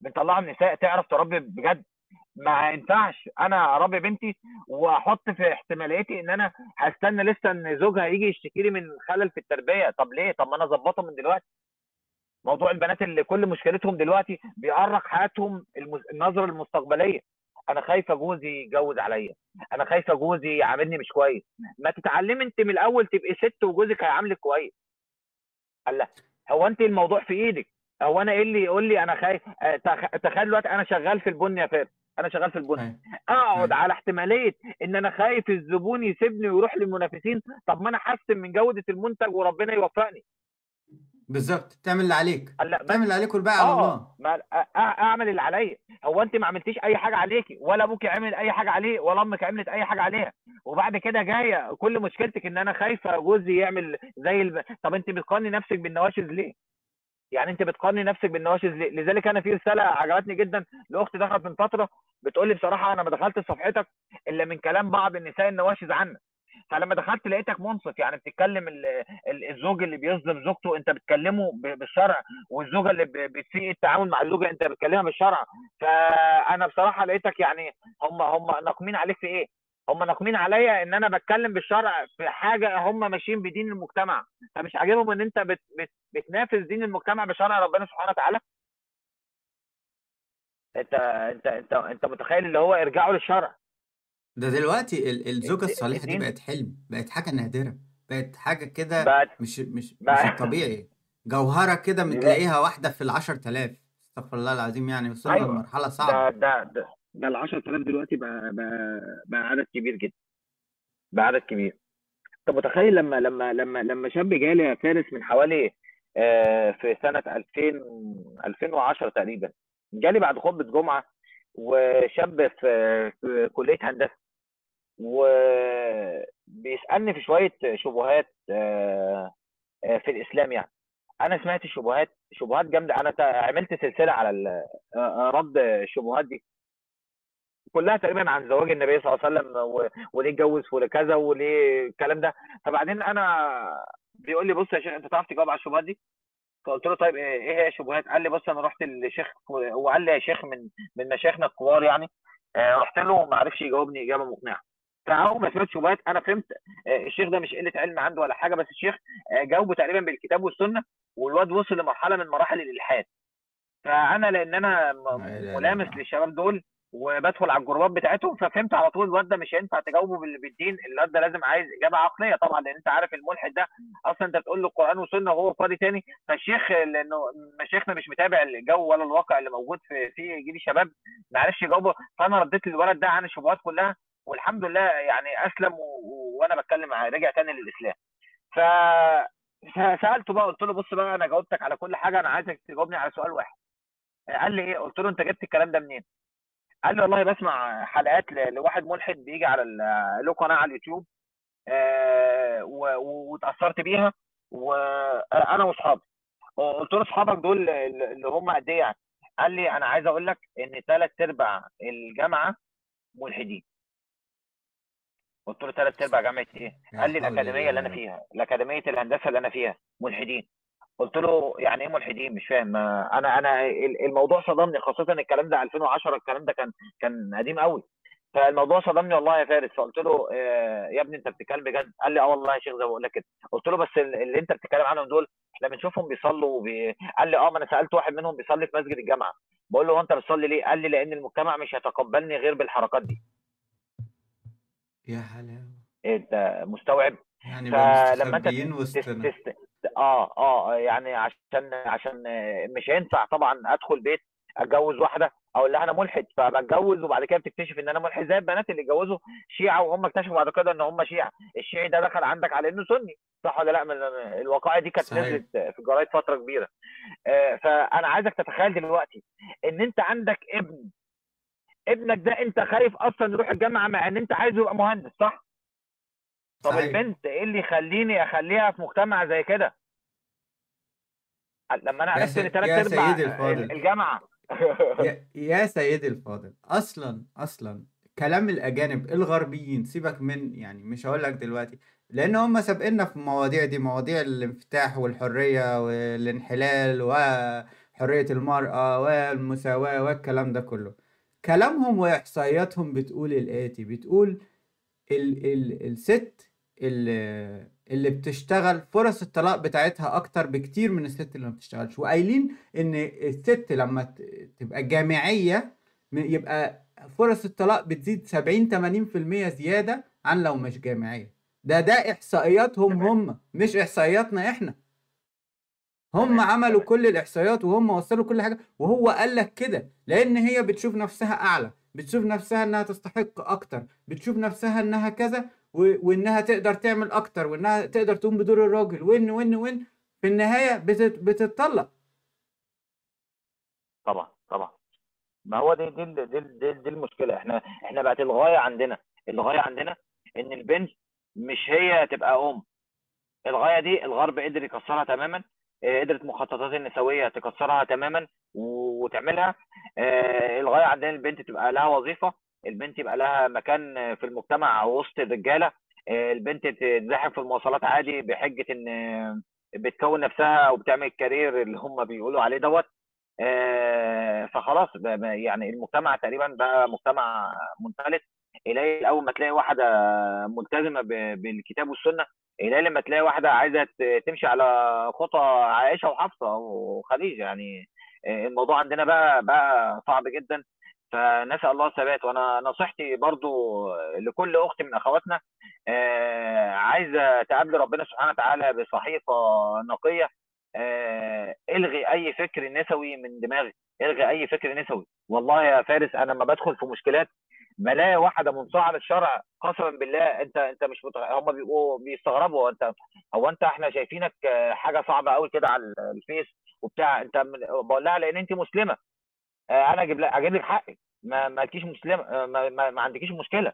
بنطلعهم نساء تعرف تربي بجد. ما ينفعش. أنا أربي بنتي وأحط في احتماليتي إن أنا هستنى لسه إن زوجها يجي يشتكي لي من خلل في التربية. طب ليه؟ طب ما أنا أظبطها من دلوقتي. موضوع البنات اللي كل مشكلتهم دلوقتي بيعرق حياتهم المز... النظرة المستقبلية. أنا خايفة جوزي يتجوز عليا. أنا خايفة جوزي يعاملني مش كويس. ما تتعلمي أنت من الأول تبقي ست وجوزك هيعاملك كويس. قال لا. هو أنت الموضوع في إيدك. هو أنا إيه اللي يقول لي أنا خايف آه، تخ- تخيل دلوقتي أنا شغال في البن يا فارس أنا شغال في البن أيوة. أقعد أيوة. على احتمالية إن أنا خايف الزبون يسيبني ويروح للمنافسين. طب ما أنا احسن من جودة المنتج وربنا يوفقني. بالظبط. تعمل اللي عليك. تعمل اللي عليك والباقي على آه الله. ما أعمل اللي عليا. هو أنت ما عملتيش أي حاجة عليكي؟ ولا أبوك عمل أي حاجة عليه ولا أمك عملت أي حاجة عليها. وبعد كده جاية كل مشكلتك إن أنا خايفة جوزي يعمل زي الب... طب أنت بتقارني نفسك بالنواشز ليه؟ يعني انت بتقارني نفسك بالنواشز؟ لذلك أنا في رسالة عجبتني جدا لأختي دخلت من فترة بتقول لي بصراحة أنا ما دخلت صفحتك إلا من كلام بعض النساء النواشز عنك فلما دخلت لقيتك منصف يعني بتتكلم ال- ال- الزوج اللي بيظلم زوجته أنت بتكلمه بالشرع والزوجة اللي بتسيء التعامل مع الزوجة أنت بتكلمها بالشرع فأنا بصراحة لقيتك يعني هم هم ناقمين عليك في إيه؟ هم ناقمين عليا ان أنا بتكلم بالشرع في حاجة هم ماشيين بدين المجتمع. فمش عاجبهم ان انت بت بت بتنافس دين المجتمع بشرع ربنا سبحانه وتعالى؟ انت انت انت انت متخيل اللي هو ارجعوا للشرع. ده دلوقتي ال- الزوجة الد- الصالحة دي الدين بقت حلم بقت حاجة نادرة بقت حاجة كده بقت مش مش مش الطبيعي جوهرة كده لا بتلاقيها واحدة في العشر تلاف استغفر الله العظيم يعني وصلنا أيوه. لمرحلة ده صعبة. ده ده ده ال 10000 دلوقتي بقى بقى بقى عدد كبير جدا. بقى عدد كبير. انت متخيل لما لما لما لما شاب جالي يا فارس من حوالي آه، في سنة 2000 2010 تقريبا جالي بعد خطبة جمعة وشاب في في كلية هندسة وبيسألني في شوية شبهات آه، آه، في الإسلام يعني. أنا سمعت الشبهات شبهات جامدة. أنا تا- عملت سلسلة على رد الشبهات دي. كلها تقريبا عن زواج النبي صلى الله عليه وسلم و- وليه اتجوز ولكذا وليه الكلام ده. فبعدين أنا بيقول لي بص يا شيخ أنت تعرف تجاوب على الشبهات دي؟ فقلت له طيب إيه إيه هي الشبهات؟ قال لي بص أنا رحت للشيخ وقال لي يا شيخ من من مشايخنا الكبار يعني آه، رحت له ما عرفش يجاوبني إجابة مقنعة. فأول ما سمعت شبهات أنا فهمت آه، الشيخ ده مش قلة علم عنده ولا حاجة بس الشيخ آه، جاوبه تقريبا بالكتاب والسنة والواد وصل لمرحلة من مراحل الإلحاد. فأنا لأن أنا ملامس للشباب دول وبدخل على الجروبات بتاعتهم ففهمت على طول الواد ده مش هينفع تجاوبه بال- بالدين الواد ده لازم عايز إجابة عقلية طبعا لأن أنت عارف الملحد ده أصلا أنت بتقول له قران وسنه وهو فاضي تاني فالشيخ لأنه مشايخنا مش متابع الجو ولا الواقع اللي موجود في في جيل الشباب ما عرفش يجاوبه فأنا رديت للولد ده عن الشبهات كلها والحمد لله يعني أسلم. وأنا بتكلم معاه رجع تاني للإسلام. ف فسالته بقى قلت له بص بقى أنا جاوبتك على كل حاجة أنا عايزك تجاوبني على سؤال واحد. قال لي إيه؟ قلت له أنت جبت الكلام ده منين؟ قال لي والله بسمع حلقات لواحد ملحد بيجي على له قناة على اليوتيوب آه، واتأثرت بيها وأنا وأصحابي. قلت له أصحابك دول اللي هم قد إيه يعني؟ قال لي أنا عايز أقول لك إن ثلاث أرباع الجامعة ملحدين. قلت له ثلاث أرباع جامعة إيه؟ قال لي الأكاديمية اللي أنا فيها الأكاديمية الهندسة اللي أنا فيها ملحدين. قلت له يعني إيه ملحدين؟ مش فاهم. أنا أنا ال- الموضوع صدمني خاصة الكلام ده 2010 الكلام ده كان كان قديم قوي فالموضوع صدمني والله يا فارس. فقلت له آه، يا ابني أنت بتتكلم بجد؟ قال لي آه والله يا شيخ زي ما بقول لك كده. قلت له بس ال- اللي أنت بتتكلم عنهم دول إحنا بنشوفهم بيصلوا وبي... قال لي آه ما أنا سألت واحد منهم بيصلي في مسجد الجامعة. بقول له هو أنت بتصلي ليه؟ قال لي لأن المجتمع مش هيتقبلني غير بالحركات دي. يا حلاوة انت مستوعب. يعني فلما أنت مستخبيين تس وسطنا تس آه آه يعني عشان عشان مش هينفع طبعا أدخل بيت أتجوز واحدة أقول لها أنا ملحد فبتجوز وبعد كده بتكتشف إن أنا ملحد زي البنات اللي اتجوزوا شيعة وهم اكتشفوا بعد كده إن هم شيعة. الشيعي ده دخل عندك على إنه سني صح ولا لأ؟ من الوقائع دي كانت نزلت في الجرايد فترة كبيرة. آه، فأنا عايزك تتخيل دلوقتي إن أنت عندك ابن ابنك ده أنت خايف أصلا يروح الجامعة مع إن أنت عايزه يبقى مهندس صح؟ طب صحيح. البنت إيه اللي يخليني اخليها في مجتمع زي كده؟ لما أنا عرفت ان. ثلاث يا أرباع الجامعة. يا, يا سيدي الفاضل. أصلا أصلا كلام الأجانب الغربيين سيبك من يعني مش هقول لك دلوقتي لأن هم سابقنا في المواضيع دي مواضيع الانفتاح والحرية والانحلال وحريه المرأة والمساواه والكلام ده كله. كلامهم وإحصائياتهم بتقول الآتي بتقول ال ال الست اللي, اللي بتشتغل فرص الطلاق بتاعتها أكتر بكتير من الست اللي ما بتشتغلش. وقايلين إن الست لما تبقى جامعية م- يبقى فرص الطلاق بتزيد 70 80% زيادة عن لو مش جامعية. ده ده إحصائياتهم هم مش إحصائياتنا إحنا. هم عملوا كل الإحصائيات وهم وصلوا كل حاجة. وهو قال لك كده لأن هي بتشوف نفسها أعلى بتشوف نفسها إنها تستحق أكتر بتشوف نفسها إنها كذا. وإنها تقدر تعمل أكتر وإنها تقدر تقوم بدور الراجل. وإن وإن وإن في النهاية بتت... بتتطلق. طبعا طبعا. ما هو دي دي دي, دي, دي المشكلة. إحنا إحنا بقت الغاية عندنا. الغاية عندنا إن البنت مش هي تبقى أم. الغاية دي الغرب قدر يكسرها تماما. آه، قدرت مخططات النسوية تكسرها تماما وتعملها. آه، الغاية عندنا البنت تبقى لها وظيفة البنت يبقى لها مكان في المجتمع وسط الرجالة آه، البنت تزاحم في المواصلات عادي بحجة إن بتكون نفسها أو بتعمل الكارير اللي هم بيقولوا عليه دوت آه، فخلاص يعني المجتمع تقريبا بقى مجتمع منفلت. قليل أول ما تلاقي واحدة ملتزمة بالكتاب والسنة قليل لما تلاقي واحدة عايزة تمشي على خطى عائشة وحفصة وخديجة يعني آه، الموضوع عندنا بقى بقى صعب جدا. فنسأل الله الثبات. وأنا نصيحتي برضو لكل اخت من أخواتنا آه، عايزة تقابل ربنا سبحانه وتعالى بصحيفة نقية آه، إلغي أي فكر نسوي من دماغي. إلغي أي فكر نسوي. والله يا فارس أنا لما بدخل في مشكلات بلاقي واحدة منصاعه للشرع قسما بالله. أنت أنت مش مت... هم بيبقوا بيستغربوا. أنت هو أنت إحنا شايفينك حاجة صعبة قوي كده على الفيس وبتاع؟ أنت. بقول لها لأن أنت مسلمة. أنا أجيب لك أجيب لك حقك ما مالكيش مسلمة آه، ما, ما, ما عندكيش مشكلة.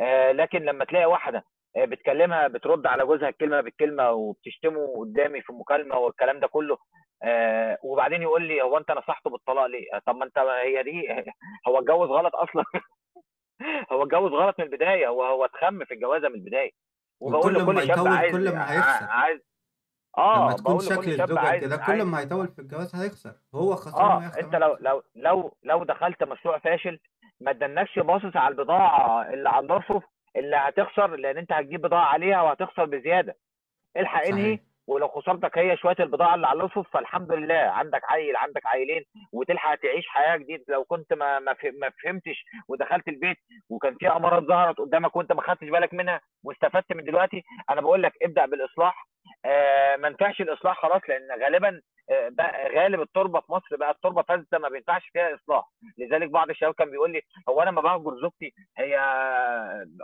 آه، لكن لما تلاقي واحدة آه، بتكلمها بترد على جوزها الكلمة بالكلمة وبتشتمه قدامي في مكالمة والكلام ده كله آه، وبعدين يقول لي هو أنت نصحته بالطلاق ليه؟ آه، طب ما أنت هي دي هو اتجوز غلط أصلا؟ هو اتجوز غلط من البداية هو هو اتخم في الجوازة من البداية. وبقول ما لكل شاب عايز كل ما ع- هيخسر عايز لما آه تكون بقول شكل لكل شاب الزوجة عايز كده كل عايز ما هيطول في الجواز هيخسر هو خسران آه وهي أنت لو لو لو لو دخلت مشروع فاشل ما تدنكش باصص على البضاعة اللي على الرفوف اللي هتخسر لأن أنت هتجيب بضاعة عليها وهتخسر بزيادة. الحق انهي صحيح. ولو خسارتك هي شوية البضاعة اللي على الرفوف فالحمد لله. عندك عيل عندك عيلين وتلحق تعيش حياة جديدة. لو كنت ما ما فه- ما فهمتش ودخلت البيت وكان في امارات ظهرت قدامك وانت ما خدتش بالك منها واستفدت من دلوقتي أنا بقول لك ابدأ بالإصلاح. آه ما ينفعش الإصلاح خلاص لأن غالبا آه بقى غالب التربة في مصر بقى التربة فاسده ما بينفعش فيها إصلاح. لذلك بعض الشباب كان بيقول لي هو أنا ما بهجر زوجتي؟ هي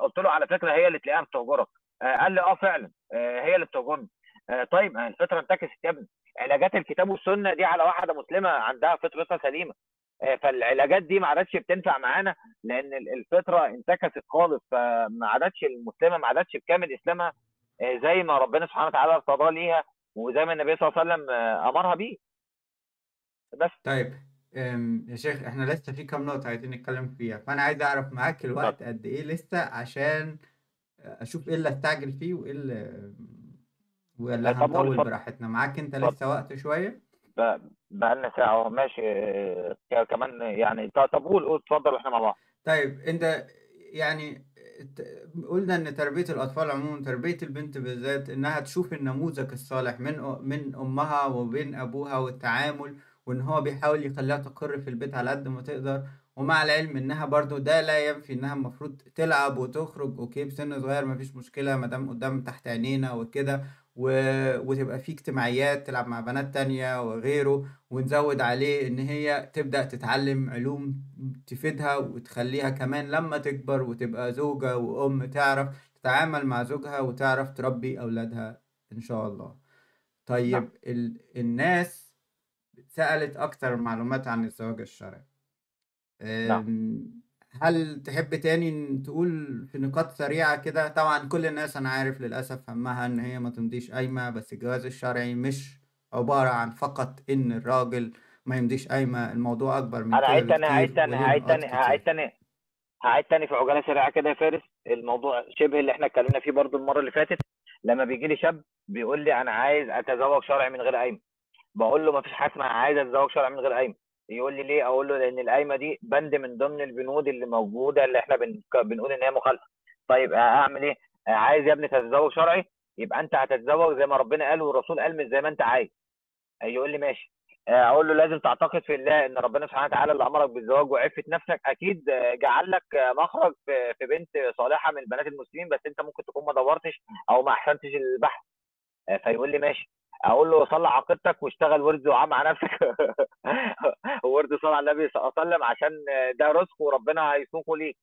قلت له على فكرة هي اللي تلاقيها بتهجرك آه قال لي آه فعلا. آه هي اللي بتهجرني طيب ما الفطرة انتكست يا ابني علاجات الكتاب والسنة دي على واحدة مسلمة عندها فطرتها سليمة. آه فالعلاجات دي ما عادتش بتنفع معانا لأن ال- الفطرة انتكست خالص فما عادتش المسلمة ما عادتش بكامل إسلامها آه زي ما ربنا سبحانه وتعالى ارتضاه ليها وزي ما النبي صلى الله عليه وسلم آه أمرها بيه. بس. طيب يا شيخ إحنا لسه في كام نقطة عايزين نتكلم فيها. فأنا عايز أعرف معاك الوقت قد إيه لسه عشان أشوف إيه اللي أستعجل فيه وإيه اللي ولا طب هنطول براحتنا. معاك أنت اتفضل. لسه وقت شوية؟ ب- بقالنا ساعة اهو. ماشي. كمان يعني طب قول قول. اتفضل وإحنا مع بعض. طيب أنت يعني قلنا إن تربية الأطفال عموما تربية البنت بالذات إنها تشوف النموذج الصالح من من أمها وبين أبوها والتعامل وإن هو بيحاول يخليها تقر في البيت على قد ما تقدر. ومع العلم إنها برضو ده لا ينفي إنها المفروض تلعب وتخرج. أوكي بسن صغير مفيش مشكلة مادام قدام تحت عينينا وكده. و... وتبقى في اجتماعيات تلعب مع بنات تانية وغيره ونزود عليه إن هي تبدأ تتعلم علوم تفيدها وتخليها كمان لما تكبر وتبقى زوجة وأم تعرف تتعامل مع زوجها وتعرف تربي أولادها إن شاء الله. طيب نعم ال... الناس سألت أكتر معلومات عن الزواج الشرعي. نعم. أم، هل تحب تاني تقول في نقاط سريعة كده؟ طبعا كل الناس أنا عارف للأسف همها إن هي ما تمضيش قايمة بس الجواز الشرعي مش عبارة عن فقط إن الراجل ما يمضيش قايمة الموضوع أكبر من كده تاني هعيد بكتير تاني وليه هعيد نقاط تاني كتير. تاني هعيد تاني في عجالة سريعة كده يا فارس. الموضوع شبه اللي إحنا اتكلمنا فيه برضو المرة اللي فاتت. لما بيجي لي شاب بيقول لي أنا عايز أتزوج شرعي من غير قايمة. بقول له ما فيش حاجة اسمها عايز أتزوج شرعي من غير قايمة. يقول لي ليه؟ أقول له لأن القايمة دي بند من ضمن البنود اللي موجودة اللي إحنا بن... بنقول إن هي مخالفة. طيب أعمل إيه؟ عايز يا ابني تتزوج شرعي؟ يبقى أنت هتتزوج زي ما ربنا قال والرسول قال مش زي ما أنت عايز. يقول لي ماشي. أقول له لازم تعتقد في الله إن ربنا سبحانه وتعالى اللي أمرك بالزواج وعفة نفسك أكيد جعل لك مخرج في بنت صالحة من بنات المسلمين بس أنت ممكن تكون ما دورتش أو ما أحسنتش البحث. فيقول لي ماشي. أقول له صلي عقيدتك واشتغل ورد وعام مع نفسك. ورد صلى على النبي صلى الله عليه وسلم عشان ده رزق وربنا هيسوقه ليك.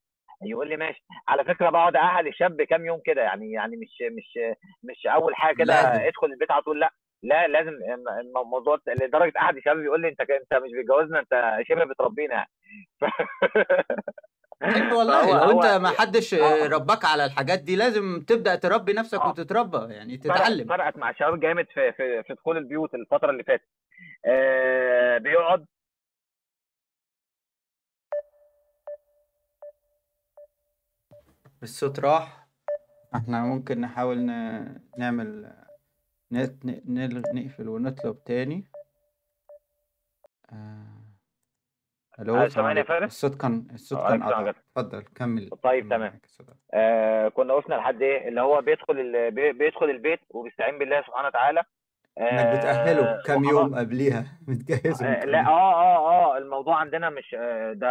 يقول لي ماشي. على فكرة بقعد أهل الشاب كام يوم كده يعني يعني مش مش مش أول حاجة كده ادخل البيت على طول لا لا لازم الموضوع لدرجة أحد الشباب بيقول لي أنت أنت مش بتجوزنا أنت شبه بتربينا يعني. ف... حلو والله. لو انت ما حدش آه. رباك على الحاجات دي لازم تبدأ تربي نفسك آه. وتتربى يعني تتعلم. فرقت مع الشباب جامد في في في دخول البيوت الفترة اللي فاتت. آه بيقعد الصوت راح. إحنا ممكن نحاول نعمل نقفل ونطلب تاني. آه، ألو آه، سامعني يا فارس؟ الصوت كان الصوت كان وعليكم السلام قطع اتفضل كمل. طيب تمام. آه كنا وصلنا لحد إيه؟ اللي هو بيدخل ال... بي- بيدخل البيت وبيستعين بالله سبحانه وتعالى. إنك آه كام وخلاص. يوم قبليها. بتجهزه من آه لا آه آه آه الموضوع عندنا مش آه ده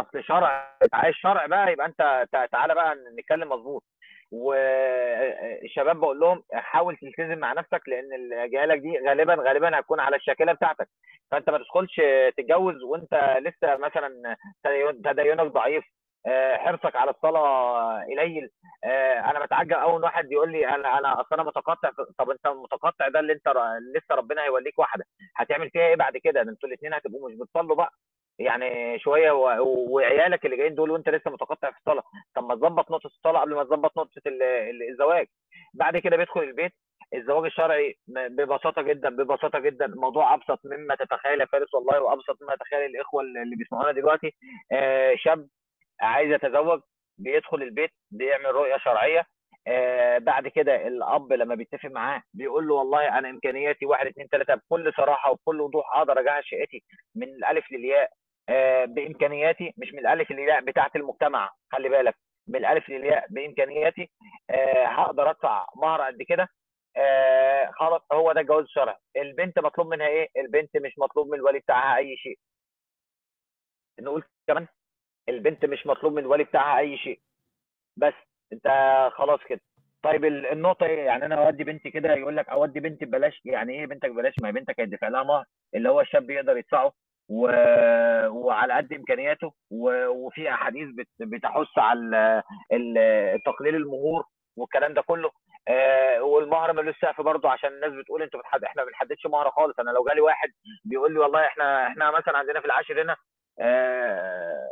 أصل شرع. عايز شرع بقى يبقى أنت تع- تعالى بقى نتكلم مظبوط. والشباب بقول لهم حاول تلتزم مع نفسك لأن اللي جايلك دي غالبا غالبا هتكون على الشاكلة بتاعتك. فأنت ما تدخلش تتجوز وأنت لسه مثلا تدين- تدينك ضعيف. آه، حرصك على الصلاة قليل. آه، أنا بتعجب أول واحد يقول لي أنا أنا أصل أنا متقطع. طب أنت المتقطع ده اللي أنت لسه ربنا هيوليك واحدة. هتعمل فيها إيه بعد كده؟ ده أنتوا الاثنين هتبقوا مش بتصلوا بقى. يعني شوية وعيالك اللي جايين دول وانت لسه متقطع في الصلاة. طب ما تظبط نقطة الصلاة قبل ما تظبط نقطة ال- ال- الزواج. بعد كده بيدخل البيت الزواج الشرعي ببساطة جدا ببساطة جدا. الموضوع أبسط مما تتخيل يا فارس والله وأبسط مما يتخيل الإخوة اللي بيسمعونا دلوقتي. آه شاب عايز يتزوج بيدخل البيت بيعمل رؤية شرعية. آه بعد كده الأب لما بيتفق معاه بيقول له والله أنا إمكانياتي واحد اثنين ثلاثة بكل صراحة وبكل وضوح أقدر اجهز شقتي من الألف للياء. بإمكانياتي مش من الألف للياء بتاعة المجتمع خلي بالك. من الألف للياء بإمكانياتي آه هقدر أدفع مهر قد كده. آه خلاص هو ده الجواز الشرعي البنت مطلوب منها إيه؟ البنت مش مطلوب من الولي بتاعها أي شيء. نقول كمان البنت مش مطلوب من الولي بتاعها أي شيء. بس أنت خلاص كده. طيب ال- النقطة إيه؟ يعني أنا أودي بنتي كده يقول لك أودي بنتي ببلاش يعني إيه بنتك ببلاش؟ ما هي بنتك هيدفع لها مهر اللي هو الشاب يقدر يدفعه. و... وعلى قد إمكانياته و... وفي أحاديث بت... بتحث على تقليل المهور والكلام ده كله. آه والمهر ملوش سقف برضه عشان الناس بتقول أنتوا بتحد... إحنا ما بنحددش مهر خالص. أنا لو جالي واحد بيقول لي والله إحنا إحنا مثلا عندنا في العاشر هنا آه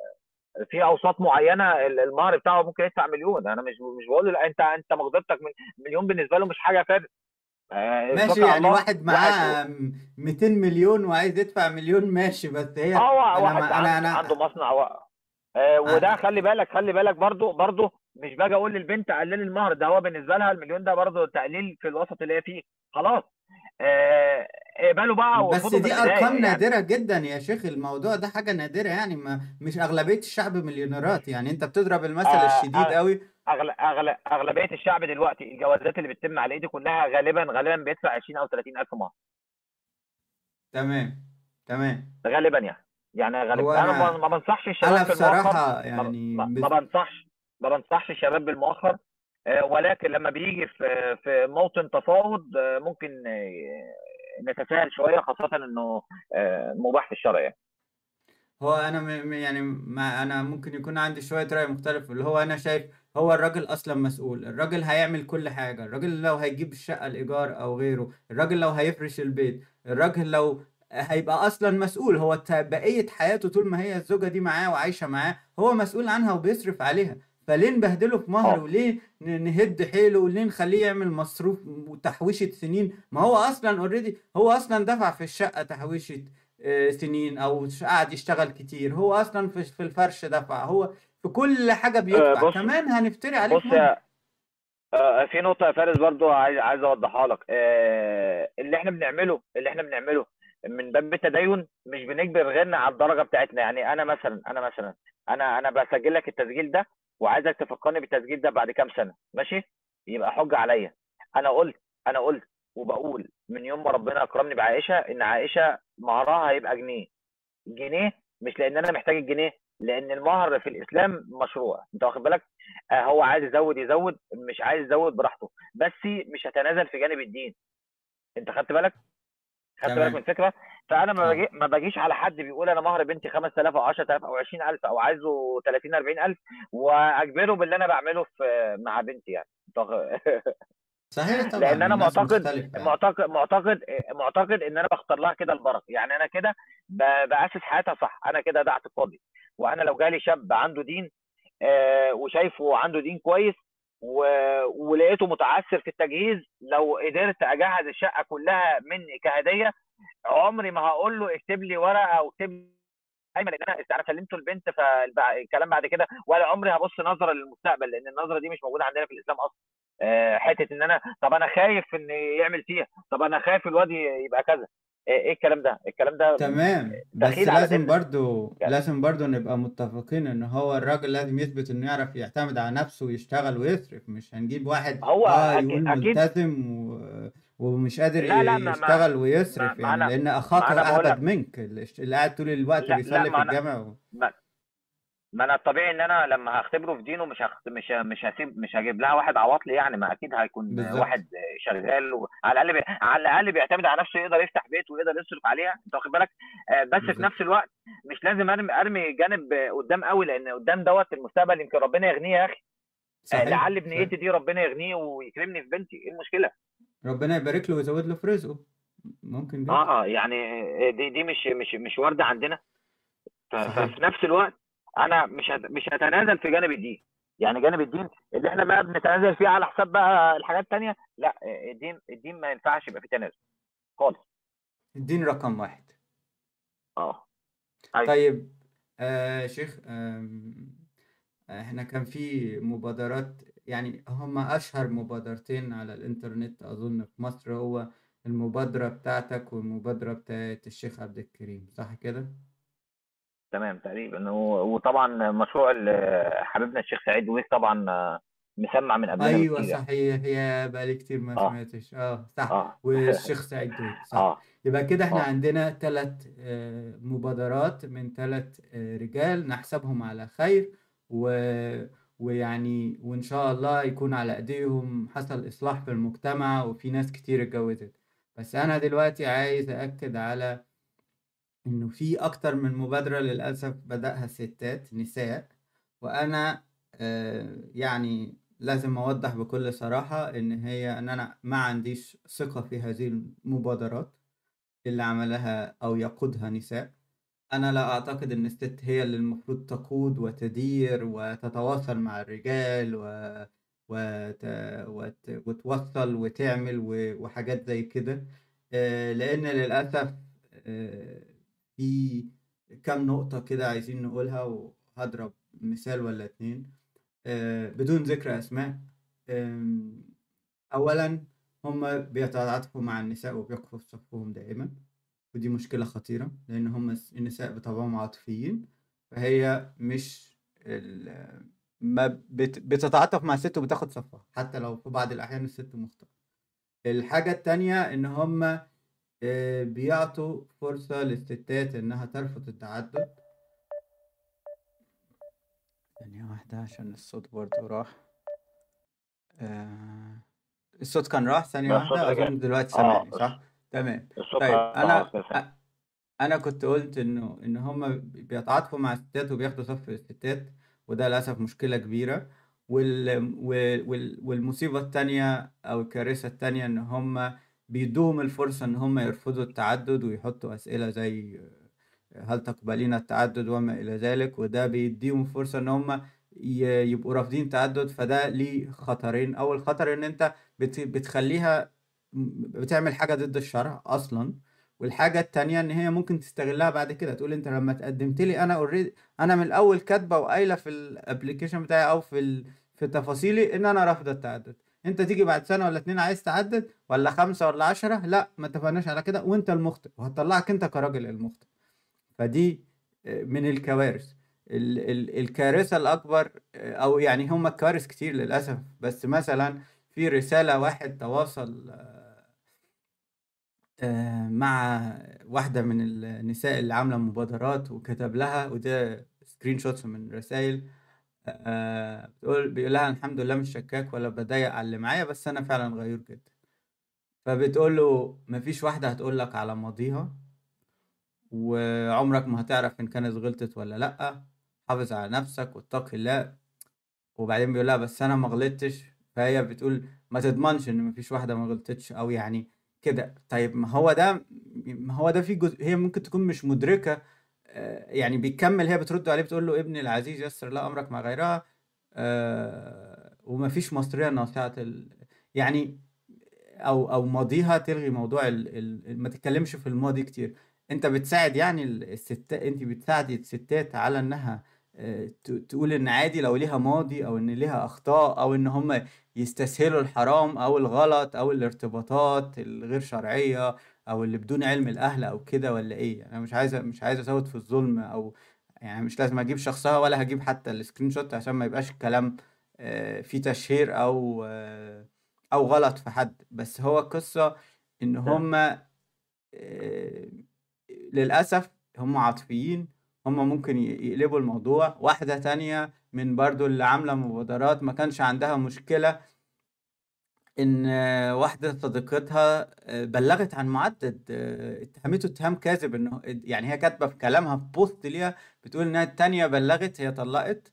في أوساط معينة ال- المهر بتاعه ممكن يدفع مليون. أنا مش مش بقول له لا أنت أنت مقدرتك من مليون بالنسبة له مش حاجة فارق آه، ماشي توكل على يعني الله. واحد معاه 200 مليون وعايز يدفع مليون ماشي بس هي آه واحد ما أنا عنده عنده مصنع و... آه وده آه، خلي بالك خلي بالك برضو برضو مش باجي أقول للبنت قللي المهر ده هو بالنسبة لها المليون ده برضو تقليل في الوسط اللي هي فيه. خلاص. آه، اقبلوا بقى بس دي أرقام يعني. نادرة جدا يا شيخ الموضوع ده حاجة نادرة يعني ما مش أغلبية الشعب مليونيرات يعني. أنت بتضرب المثل آه، الشديد آه، قوي أغل... أغل... أغلبية الشعب دلوقتي الجوازات اللي بتتم على ايدي كلها غالبا غالبا بيدفع 20 أو 30 ألف مهر تمام. تمام. غالبا يعني. يعني غالبا. أنا ما أنا ما بنصحش أنا الشباب بصراحة ما, يعني ما, ما بنصحش ما بنصحش الشباب بالمؤخر. آه، ولكن لما بيجي في في موطن تفاوض آه، ممكن آه، نتساهل شوية خاصة إنه مباح في الشرع يعني. هو أنا م... يعني ما أنا ممكن يكون عندي شوية رأي مختلف اللي هو أنا شايف هو الراجل أصلا مسؤول الراجل هيعمل كل حاجة الراجل لو هيجيب الشقة الايجار أو غيره الراجل لو هيفرش البيت الراجل لو هيبقى أصلا مسؤول هو بقية حياته طول ما هي الزوجة دي معاه وعايشة معاه هو مسؤول عنها وبيصرف عليها. فليه نبهدله في مهر؟ آه. وليه نهد حيله؟ وليه نخليه يعمل مصروف وتحويشة سنين؟ ما هو أصلا اوريدي هو أصلا دفع في الشقة تحويشة آه، سنين أو قعد يشتغل كتير. هو أصلا في الفرش دفع. هو في كل حاجة آه، بيدفع. بص كمان هنفتري عليه بص في يا آه، في نقطة يا فارس برضو عايز عايز أوضحها لك. آه، اللي إحنا بنعمله اللي إحنا بنعمله من باب التدين مش بنجبر غيرنا على الدرجة بتاعتنا. يعني أنا مثلا أنا مثلا أنا أنا بسجل لك التسجيل ده وعايزك تفكرني بالتسجيل ده بعد كام سنة. ماشي؟ يبقى حجة عليا. أنا قلت أنا قلت وبقول من يوم ما ربنا أكرمني بعائشة إن عائشة مهرها هيبقى جنيه. جنيه مش لأن أنا محتاج الجنيه لأن المهر في الإسلام مشروع. أنت واخد بالك؟ آه هو عايز يزود يزود مش عايز يزود براحته. بس مش هتنازل في جانب الدين. أنت خدت بالك؟ خدت بالك من الفكرة؟ فأنا ما آه. باجي ما باجيش على حد بيقول أنا مهر بنتي 5000 أو 10000 أو 20000 أو عايزه 30 40000 وأجبره باللي أنا بعمله في مع بنتي يعني. صحيح طبعا لأن أنا معتقد يعني. معتقد معتقد معتقد إن أنا بختار لها كده البركة. يعني أنا كده بأسس حياتها صح. أنا كده ده اعتقادي وأنا لو جالي شاب عنده دين آه، وشايفه عنده دين كويس و... ولقيته متعثر في التجهيز لو قدرت أجهز الشقة كلها مني كهدية عمري ما هقول له اكتب لي ورقة أو اكتب لي ايمن لأن أنا أنا سلمته البنت فالكلام بعد كده ولا عمري هبص نظرة للمستقبل لأن النظرة دي مش موجودة عندنا في الإسلام أصلا. حتة إن أنا طب أنا خايف إن يعمل فيها طب أنا خايف الواد يبقى كذا. آه، إيه الكلام ده؟ الكلام ده تمام. بس لازم برضو يعني لازم برضو نبقى متفقين إن هو الراجل لازم يثبت إنه يعرف يعتمد على نفسه ويشتغل ويصرف. مش هنجيب واحد هو آه أكيد, يقول أكيد. ملتزم و... ومش قادر لا لا ما يشتغل ما, ويصرف ما يعني بقول اعبد لك. منك اللي قاعد طول الوقت أنا الجامع و... ما, ما أنا الطبيعي إن أنا لما هختبره في دينه مش هخت... مش ه- مش هسيب مش هجيب لها واحد عواطلي يعني ما أكيد هيكون بالظبط. واحد شغال و... على الأقل بي... على الأقل بيعتمد على نفسه يقدر يفتح بيت ويقدر يصرف عليها. أنت واخد بالك؟ آه، بس في بالظبط. نفس الوقت مش لازم ارمي أرمي جانب آه، قدام قوي لأن قدام دوت المستقبل يمكن ربنا يغنيه يا أخي. آه، لعل بنيتي دي ربنا يغنيه ويكرمني في بنتي إيه المشكلة؟ ربنا يبارك له ويزود له في رزقه. ممكن جدا آه آه يعني آه، دي دي مش مش مش وارده عندنا. ففي نفس الوقت أنا مش هت... مش هتنازل في جانب الدين. يعني جانب الدين اللي إحنا بقى بنتنازل فيه على حساب بقى الحاجات التانية لا الدين الدين ما ينفعش يبقى فيه تنازل خالص. الدين رقم واحد. آه. أيوه. طيب آه شيخ آم، إحنا كان في مبادرات يعني هما أشهر مبادرتين على الإنترنت أظن في مصر هو المبادرة بتاعتك والمبادرة بتاعت الشيخ عبد الكريم صح كده؟ تمام تقريبا. وطبعا مشروع حبيبنا الشيخ سعيد ويس طبعا آه، مسمع من قبلنا أيوه بكتير يعني. صحيح. يا بقالي كتير ما آه. سمعتش. آه صح. آه. والشيخ سعيد دويت صح. آه. يبقى كده إحنا آه. عندنا ثلاث مبادرات من ثلاث رجال نحسبهم على خير. و ويعني وإن شاء الله يكون على أيديهم حصل إصلاح في المجتمع وفي ناس كتير اتجوزت. بس أنا دلوقتي عايز أأكد على إنه في أكتر من مبادرة للأسف بدأها ستات نساء وأنا آه، يعني لازم أوضح بكل صراحة إن هي إن أنا ما عنديش ثقة في هذه المبادرات اللي عملها أو يقودها نساء. أنا لا أعتقد إن الست هي اللي المفروض تقود وتدير وتتواصل مع الرجال و... وت... وت... وتوصل وتعمل و... وحاجات زي كده. آه، لأن للأسف آه، في كام نقطة كده عايزين نقولها وهضرب مثال ولا اتنين. آه، بدون ذكر أسماء أولا هم بيتعاطفوا مع النساء وبيقفوا في صفهم دائما ودي مشكلة خطيرة لأن هم الس- النساء بطبعهم عاطفيين فهي مش ال... ما بت... بتتعاطف مع الست وبتاخد صفها حتى لو في بعض الأحيان الست مخطئة. الحاجة التانية إن هم آه، بيعطوا فرصة للستات إنها ترفض التعدد. ثانية واحدة عشان الصوت برضو راح. آه، الصوت كان راح؟ ثانية واحدة؟ أظن دلوقتي آه سامعني صح؟ تمام. طيب أنا. أ- أنا كنت قلت إنه إن هما بيتعاطفوا مع الستات وبياخدوا صف الستات وده للأسف مشكلة كبيرة. وال... وال... وال- والمصيبة التانية أو الكارثة التانية إن هما بيدوهم الفرصة إن هما يرفضوا التعدد ويحطوا أسئلة زي هل تقبلين التعدد وما إلى ذلك؟ وده بيديهم فرصة إن هم يبقوا رافضين تعدد فده ليه خطرين. أول خطر إن أنت بت- بتخليها بتعمل حاجة ضد الشرع أصلا. والحاجة التانية إن هي ممكن تستغلها بعد كده تقول أنت لما تقدمت لي أنا أوريدي أنا من الأول كاتبة وقايلة في الأبليكيشن بتاعي أو في. في تفاصيلي إن أنا رافضة التعدد. أنت تيجي بعد سنة ولا اتنين عايز تعدد ولا خمسة ولا عشرة لا ما اتفقناش على كده وأنت المخطئ وهتطلعك أنت كراجل المخطئ. فدي من الكوارث. ال- ال- الكارثة الأكبر أو يعني هم كوارث كتير للأسف. بس مثلا في رسالة واحد تواصل آه، مع واحدة من النساء اللي عاملة مبادرات وكتب لها وده screenshots من رسائل آه، بتقول بيقول لها الحمد لله مش شكاك ولا بضايق على اللي معايا بس أنا فعلا غيور جدا. فبتقول له مفيش واحدة هتقول لك على ماضيها وعمرك ما هتعرف إن كانت غلطت ولا لأ حافظ على نفسك واتقي الله. وبعدين بيقول لها بس أنا ما غلطتش. فهي بتقول ما تضمنش إن مفيش واحدة ما غلطتش أو يعني كده. طيب ما هو ده ما هو ده في جزء هي ممكن تكون مش مدركة يعني بيكمل هي بترد عليه بتقول له ابني العزيز يسر لا أمرك مع غيرها آه، ومفيش مصرية ناصعة ال... يعني أو أو ماضيها تلغي موضوع ال... ما تتكلمش في الماضي كتير. أنت بتساعد يعني ال- الستات أنت بتساعدي الستات على إنها آه، تقول إن عادي لو ليها ماضي أو إن ليها أخطاء أو إن هم يستسهلوا الحرام أو الغلط أو الارتباطات الغير شرعية أو اللي بدون علم الأهل أو كده ولا إيه؟ أنا مش عايز مش عايز أزود في الظلم أو يعني مش لازم أجيب شخصها ولا هجيب حتى السكرين شوت عشان ما يبقاش الكلام آه، فيه تشهير أو آه، أو غلط في حد. بس هو القصة إن هم آه، للأسف هم عاطفيين هم ممكن يقلبوا الموضوع. واحدة تانية من برضو اللي عاملة مبادرات ما كانش عندها مشكلة إن آه، واحدة صديقتها آه، بلغت عن معدد آه، اتهمته اتهام كاذب إنه يعني هي كاتبة في كلامها في بوست ليها بتقول إنها التانية بلغت هي طلقت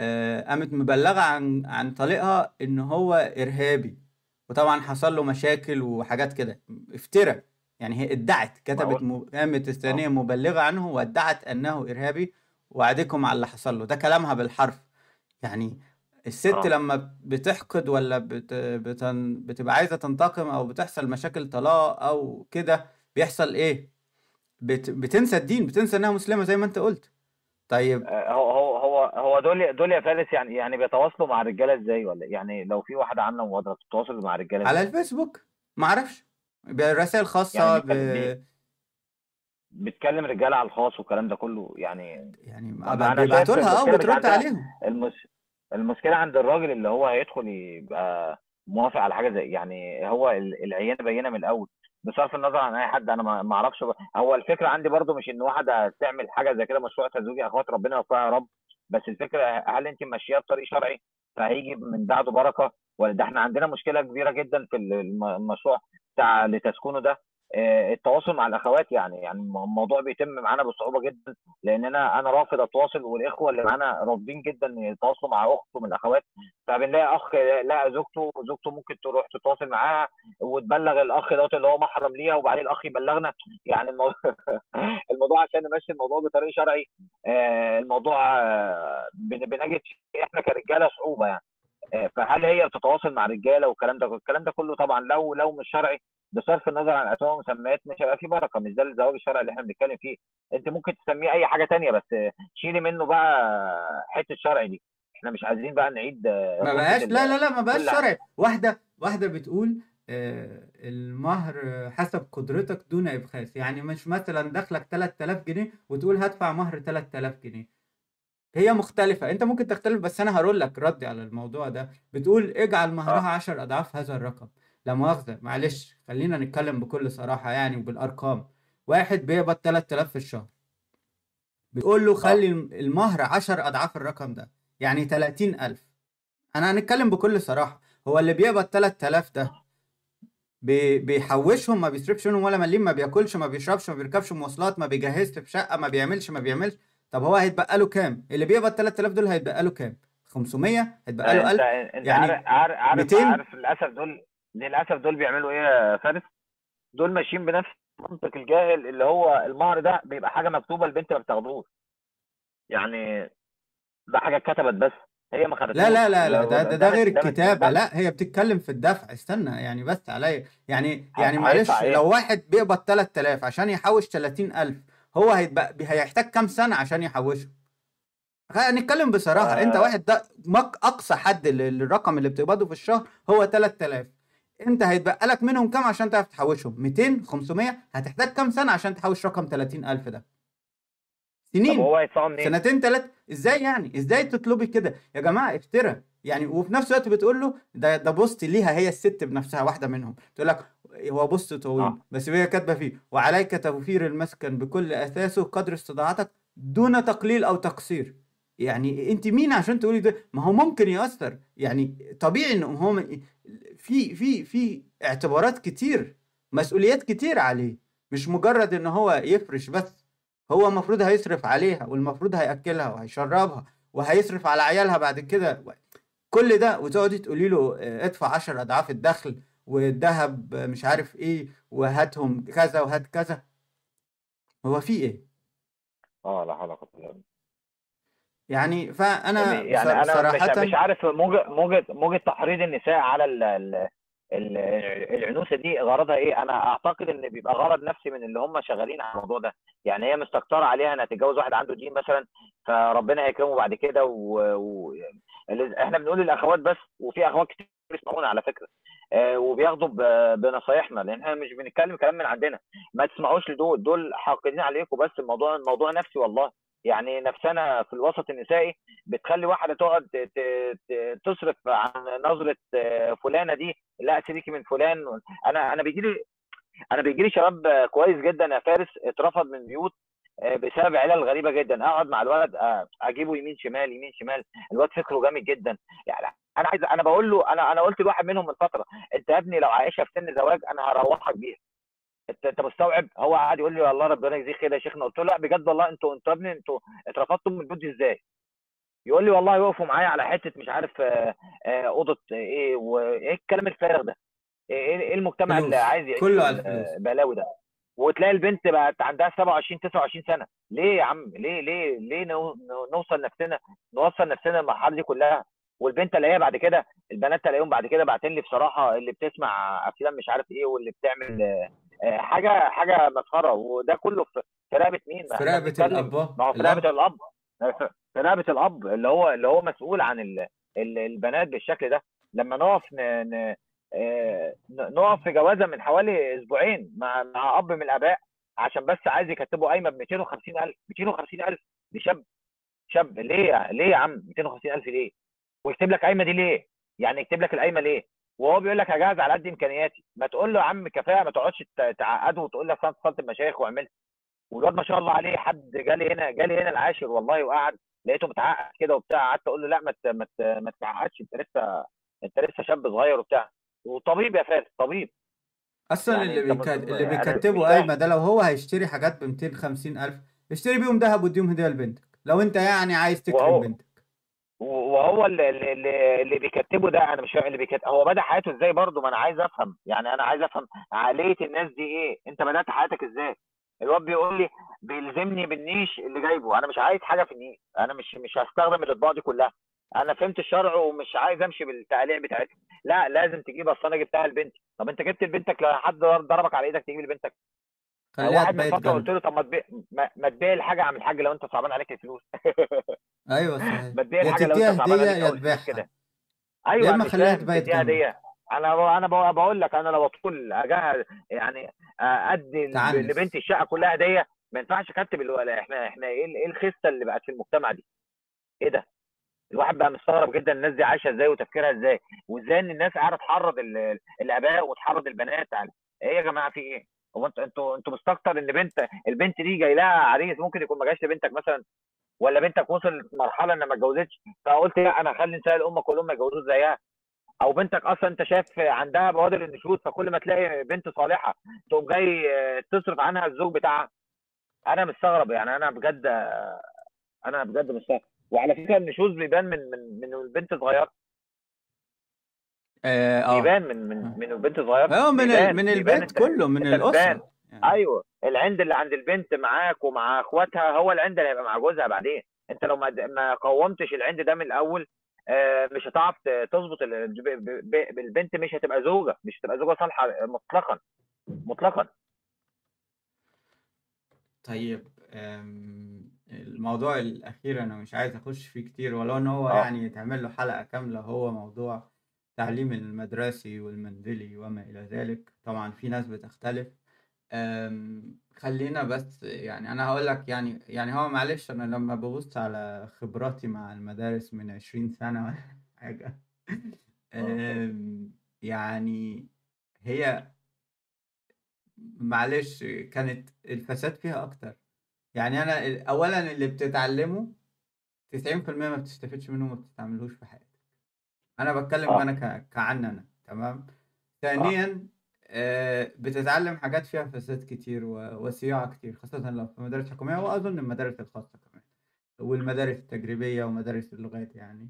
آه، قامت مبلغة عن عن طليقها إن هو إرهابي. وطبعا حصل له مشاكل وحاجات كده. افترى. يعني هي ادعت كتبت م... قامت الثانية آه مبلغة عنه وادعت أنه إرهابي وعدكم على اللي حصل له. ده كلامها بالحرف. يعني الست آه. لما بتحقد ولا بت... بتن... بتبقى عايزة تنتقم أو بتحصل مشاكل طلاق أو كده بيحصل إيه؟ بت... بتنسى الدين بتنسى إنها مسلمة زي ما أنت قلت. طيب آه، هو هو هو هو دول دول يا فارس يعني يعني بيتواصلوا مع الرجالة إزاي ولا يعني لو في واحدة عاملة مبادرة بتتواصل مع الرجالة على الفيسبوك معرفش برسائل يعني خاصة ب... بيتكلم رجالة على الخاص والكلام ده كله يعني يعني ما بيبعتوا لها آه عندها عليهم. المش... المشكلة عند الراجل اللي هو هيدخل يبقى موافق على حاجة زي يعني هو ال- العيان بينه من الأول بصرف النظر عن أي حد أنا ما أعرفش هو الفكرة عندي برضو مش إن واحدة تعمل حاجة زي كده مشروع تزويجي أخوات ربنا يوفقها يا رب. بس الفكرة هل أنت ماشية بطريق شرعي فهيجي من بعده بركة؟ ولا ده إحنا عندنا مشكلة كبيرة جدا في الم- المشروع بتاع لتسكنه ده؟ التواصل مع الأخوات يعني يعني الموضوع بيتم معانا بصعوبة جدا لأن أنا أنا رافض اتواصل والإخوة اللي معانا رافضين جدا يتواصلوا مع أخته من الأخوات. فبنلاقي أخ لقى زوجته زوجته ممكن تروح تتواصل معاها وتبلغ الأخ دوت اللي هو محرم ليها وبعدين الأخ يبلغنا. يعني الموضوع الموضوع عشان نمشي الموضوع بطريق شرعي آه، الموضوع آه، بن- بنجد إحنا كرجالة صعوبة يعني. آه، فهل هي بتتواصل مع رجالة والكلام ده الكلام ده كله طبعا لو لو مش شرعي بصرف النظر عن اسماء ومسميات مش هيبقى فيه بركة مش ده الزواج الشرعي اللي إحنا بنتكلم فيه. أنت ممكن تسميه أي حاجة تانية بس آه، شيلي منه بقى حتة شرعي دي. إحنا مش عايزين بقى نعيد آه، ما بقاش لا لا لا ما بقاش شرعي. واحدة واحدة بتقول آه، المهر حسب قدرتك دون إبخاس. يعني مش مثلا دخلك 3000 جنيه وتقول هدفع مهر 3000 جنيه. هي مختلفة. أنت ممكن تختلف بس أنا هقول لك ردي على الموضوع ده. بتقول اجعل مهرها آه. 10 أضعاف هذا الرقم. لا مؤاخذة معلش. خلينا نتكلم بكل صراحة يعني وبالأرقام. واحد بيقبض 3000 في الشهر. بتقول له آه. خلي المهر 10 أضعاف الرقم ده يعني 30000 أنا هنتكلم بكل صراحة. هو اللي بيقبض 3000 ده بي- بيحوشهم ما بيصرفش منهم ولا مليم ما بياكلش ما بيشربش ما بيركبش مواصلات ما بيجهزش في شقة ما بيعملش ما بيعملش. طب هو هيتبقى له كام؟ اللي بيقبض 3000 دول هيتبقى له كام؟ 500 هيتبقى له أنت 1000 أنت يعني عارف عارف عارف 200 عارف للأسف دول للأسف دول بيعملوا إيه يا فارس؟ دول ماشيين بنفس منطق الجاهل اللي هو المهر ده بيبقى حاجة مكتوبة البنت ما بتاخدوش. يعني ده حاجة اتكتبت بس هي ما لا خدتوش لا لا لا لو ده ده, ده غير ده لا هي بتتكلم في الدفع. استنى يعني بس عليا. يعني يعني هي- معلش هيدفع لو واحد بيقبض 3000 عشان يحوش 30000 هو هيتبقى هيحتاج كام سنة عشان يحوشه؟ خلينا نتكلم بصراحة. انت آه واحد ده أقصى حد لل- للرقم اللي بتقبضه في الشهر هو 3000 انت هيتبقى لك منهم كام عشان تعرف تحوشهم؟ 200 500 هتحتاج كام سنة عشان تحوش رقم 30000 ده؟ طب سنين هو هيدفعوا منين؟ سنتين ثلاث إزاي يعني؟ إزاي تطلبي كده؟ يا جماعة افترى. يعني وفي نفس الوقت بتقول له ده ده post ليها هي الست بنفسها واحدة منهم. تقول لك هو post طويل آه. بس هي كاتبة فيه وعليك توفير المسكن بكل أثاثه قدر استطاعتك دون تقليل أو تقصير. يعني انت مين عشان تقولي ده؟ ما هو ممكن يأثر. يعني طبيعي إن هو في في في اعتبارات كتير مسؤوليات كتير عليه. مش مجرد إن هو يفرش بس. هو المفروض هيصرف عليها والمفروض هيأكلها وهيشربها وهيصرف على عيالها بعد كده. كل ده وتقعدي تقولي له آه، ادفع 10 أضعاف الدخل والذهب مش عارف إيه وهاتهم كذا وهات كذا. هو في إيه؟ آه لا حول ولا قوة يعني فأنا يعني أنا مش مش عارف موجة موجة موجة تحريض النساء على ال ال ال- العنوسة دي غرضها إيه؟ أنا أعتقد إن بيبقى غرض نفسي من اللي هم شغالين على الموضوع ده، يعني هي مستكترة عليها إنها تتجوز واحد عنده دين مثلا فربنا هيكرمه بعد كده و... و... إحنا بنقول للأخوات بس وفي أخوات كتير بيسمعونا على فكرة آه وبياخدوا. بنصايحنا لأن إحنا مش بنتكلم كلام من عندنا ما تسمعوش لدول دول حاقدين عليكم بس الموضوع الموضوع نفسي والله يعني نفسنا في الوسط النسائي بتخلي واحدة تقعد تصرف عن نظرة آه، فلانة دي لا سيبيكي من فلان. أنا أنا بيجي لي أنا بيجي لي شباب كويس جدا يا فارس اترفض من بيوت آه، بسبب علل غريبه جدا. أقعد مع الولد آه، أجيبه يمين شمال يمين شمال. الواد فكره جامد جدا. يعني أنا عايز أنا بقول له أنا أنا قلت لواحد منهم من فترة أنت يا ابني لو عائشة في سن زواج أنا هروحك بيها. انت انت مستوعب؟ هو قعد يقول لي والله ربنا يجزيه خير يا شيخنا. قلت له لا بجد والله أنتوا أنتوا يا ابني أنتوا اترفضتوا من البيوت إزاي؟ يقول لي والله يقفوا معايا على حتة مش عارف آه، آه، أوضة إيه وايه الكلام الفارغ ده؟ إيه إيه المجتمع اللي فلوس. عايز يعيش كله على الفلوس. البلاوي ده؟ وتلاقي البنت بقت عندها 27 29 سنة. ليه يا عم؟ ليه ليه ليه نو- نو- نوصل نفسنا نوصل نفسنا للمرحلة دي كلها؟ والبنت الاقيها بعد كده البنات تلاقيهم بعد كده باعتين لي بصراحة اللي بتسمع أفلام مش عارف إيه واللي بتعمل آه، آه، حاجة حاجة مسخرة وده كله في رقبة مين؟ في رقبة بنتكلم الأب ما هو في رقبة الأب في رقبة الأب اللي هو اللي هو مسؤول عن ال- ال- البنات بالشكل ده لما نقف. آه، ن- نقف في جوازة من حوالي أسبوعين مع مع أب من الآباء عشان بس عايز يكتبوا قايمة ب 250000 250000 لشاب شاب ليه ليه يا عم 250000 ليه؟ ويكتب لك قايمة دي ليه؟ يعني يكتب لك القايمة ليه؟ وهو بيقول لك هجهز على قد إمكانياتي. ما تقول له يا عم كفاية ما تقعدش تعقده وتقول لك أنا اتصلت بمشايخ وعملت والواد ما شاء الله عليه حد جالي هنا جالي هنا العاشر والله وقعد لقيته متعقد كده وبتاع. قعدت أقول له لا ما ت- ما ت- ما تتعقدش أنت لسه أنت لسه شاب صغير وبتاع. وطبيب يا فارس طبيب. أصلا يعني اللي أنت بيك... مت- اللي يعني فاهم قايمة ده لو هو هيشتري حاجات ب 250 ألف اشتري بيهم ذهب واديهم هدية لبنتك. لو أنت يعني عايز تكرم بنتك وهو اللي اللي, اللي بيكتبه ده أنا مش فاهم اللي بيكتب هو بدأ حياته إزاي برضه؟ ما أنا عايز أفهم يعني أنا عايز أفهم عقلية الناس دي إيه؟ أنت بدأت حياتك إزاي؟ الواد بيقول لي بيلزمني بالنيش اللي جايبه أنا مش عايز حاجة في النيش أنا مش مش هستخدم الاطباق دي كلها أنا فهمت الشرع ومش عايز أمشي بالتعليق بتاعتها. لا لازم تجيب أصل أنا جبتها لبنتي. طب أنت جبت لبنتك لو حد ضربك على إيدك تجيب لبنتك؟ خليها واحد من فتره قلت له طب ما تبيع ما تبيع الحاجة يا عم الحاج لو انت صعبان عليك الفلوس. أيوه صحيح. ما تبيع يا الحاجة لو انت صعبان عليك يا الفلوس كده. يا أيوه إما مش خليها تبيت هدية؟ أنا أنا بقول لك أنا لو اطول اجهز يعني أدي لبنتي الشقة كلها هدية ما ينفعش اكتب الولا إحنا إحنا إيه إيه الخسه اللي بقت في المجتمع دي؟ إيه ده؟ الواحد بقى مستغرب جدا الناس دي عايشة إزاي وتفكيرها إزاي وإزاي إن الناس قاعدة تحرض ال- الآباء وتحرض البنات على إيه يا جماعة في إيه؟ هو أنتوا أنتوا أنتوا مستكتر ان بنت البنت دي جاي لها عريس ممكن يكون ما جاش لبنتك مثلا ولا بنتك وصلت مرحلة ان ما اتجوزتش؟ فقلت لا أنا هخلي نساء الامه كلهم ما يتجوزوش زيها. أو بنتك أصلا أنت شايف عندها بوادر النشوز فكل ما تلاقي بنت صالحة تقوم جاي آه، تصرف عنها الزوج بتاعها. أنا مستغرب يعني أنا بجد آه، أنا بجد مستغرب. وعلى فكرة النشوز بيبان من من من البنت صغيرة. آه آه. بيبان من من آه. من البنت صغيرة. آه، من. بيبان من البيت كله من الأسرة. يعني. أيوه. العند اللي عند البنت معاك ومع أخواتها هو العند اللي هيبقى مع جوزها بعدين. انت لو ما ما قومتش العند ده من الأول آه، مش هتعرف تظبط ال- ب- ب- ب- البنت مش هتبقى زوجة. مش هتبقى زوجة صالحة مطلقا. مطلقا. طيب الموضوع الأخير أنا مش عايز أخش فيه كتير ولو إن هو آه. يعني يتعمل له حلقة كاملة هو موضوع التعليم المدرسي والمنزلي وما إلى ذلك. طبعا في ناس بتختلف. أم، خلينا بس يعني أنا هقول لك يعني يعني هو معلش أنا لما ببص على خبراتي مع المدارس من عشرين سنة ولا حاجة. أم، يعني هي معلش كانت الفساد فيها أكتر. يعني أنا أولا اللي بتتعلمه 90% ما بتستفدش منه وما بتستعملوش في حياتك أنا بتكلم أنا ك... كعن أنا تمام؟ آه. ثانيا آه، بتتعلم حاجات فيها فساد كتير و... وصياعة كتير خاصة لو في مدارس حكومية وأظن المدارس الخاصة كمان والمدارس التجريبية ومدارس اللغات يعني.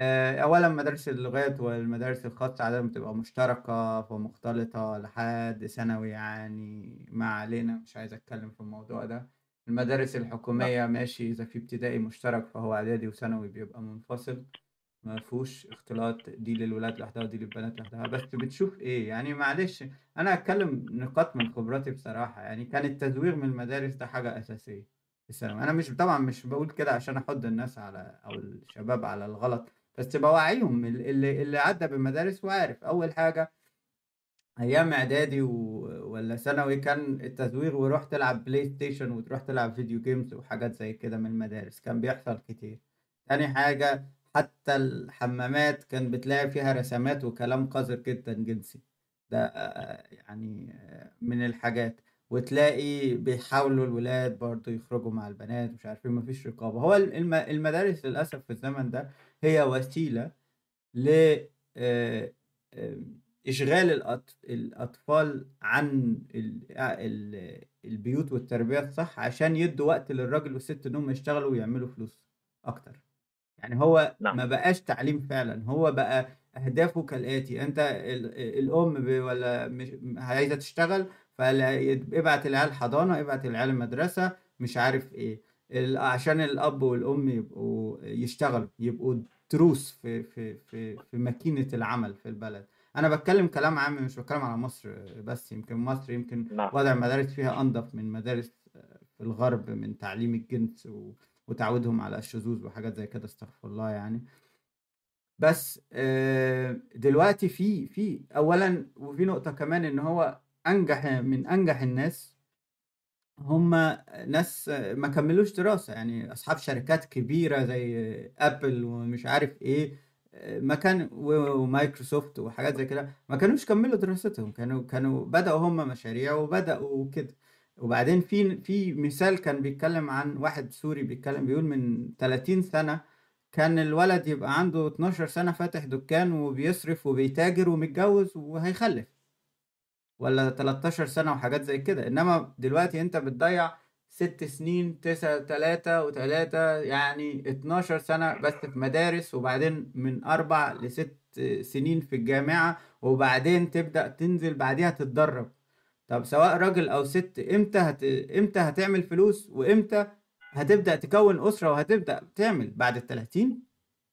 آه، أولا مدارس اللغات والمدارس الخاصة عادة بتبقى مشتركة ومختلطة لحد ثانوي يعني ما علينا مش عايز أتكلم في الموضوع ده. المدارس لا الحكومية ماشي إذا في ابتدائي مشترك فهو إعدادي وثانوي بيبقى منفصل. ما فيهوش اختلاط دي للولاد لوحدها ودي للبنات لوحدها. بس بتشوف إيه؟ يعني معلش أنا هتكلم نقاط من خبراتي بصراحة. يعني كان التزوير من المدارس ده حاجة أساسية في الثانوي. أنا مش طبعا مش بقول كده عشان أحض الناس على أو الشباب على الغلط بس بوعيهم. اللي اللي عدى بالمدارس وعارف. أول حاجة أيام إعدادي و... ولا ثانوي كان التزويغ وروح تلعب بلاي ستيشن وتروح تلعب video games وحاجات زي كده من المدارس. كان بيحصل كتير. تاني حاجة حتى الحمامات كان بتلاقي فيها رسمات وكلام قذر جدا جنسي. ده آه، يعني آه، من الحاجات. وتلاقي بيحاولوا الولاد برضو يخرجوا مع البنات مش عارفين مفيش رقابة. هو الم- المدارس للأسف في الزمن ده هي وسيلة ل آه، آه، إشغال الأط- الأطفال عن ال- ال- البيوت والتربية الصح عشان يدوا وقت للراجل والست إنهم يشتغلوا ويعملوا فلوس أكتر. يعني هو نعم. ما بقاش تعليم فعلا هو بقى أهدافه كالآتي أنت ال- الأم ب- ولا مش عايزة تشتغل فابعت العيال حضانة ابعت العيال المدرسة مش عارف ال- عشان الأب والأم يبقوا يشتغلوا يبقوا تروس في في في في ماكينة العمل في البلد. أنا بتكلم كلام عام مش بتكلم على مصر بس يمكن مصر يمكن نعم. وضع المدارس فيها أنظف من مدارس في الغرب من تعليم الجنس و... وتعودهم على الشذوذ وحاجات زي كده استغفر الله يعني. بس آه، دلوقتي في في اولا وفي نقطة كمان إن هو أنجح من أنجح الناس هم ناس ما كملوش دراسة يعني أصحاب شركات كبيرة زي ابل ومش عارف إيه ما كان ومايكروسوفت وحاجات زي كده ما كانوش كملوا دراستهم كانوا كانوا بدأوا هم مشاريع وبدأوا كده وبعدين في في مثال كان بيتكلم عن واحد سوري بيتكلم بيقول من 30 سنة كان الولد يبقى عنده 12 سنة فاتح دكان وبيصرف وبيتاجر ومتجوز وهيخلف ولا 13 سنة وحاجات زي كده. إنما دلوقتي أنت بتضيع ست سنين تسعة تلاتة وتلاتة يعني 12 سنة بس في مدارس وبعدين من أربع لست سنين في الجامعة وبعدين تبدأ تنزل بعديها تتدرب. طب سواء راجل أو ست إمتى هت... إمتى هتعمل فلوس؟ وإمتى هتبدأ تكون أسرة وهتبدأ تعمل؟ بعد التلاتين؟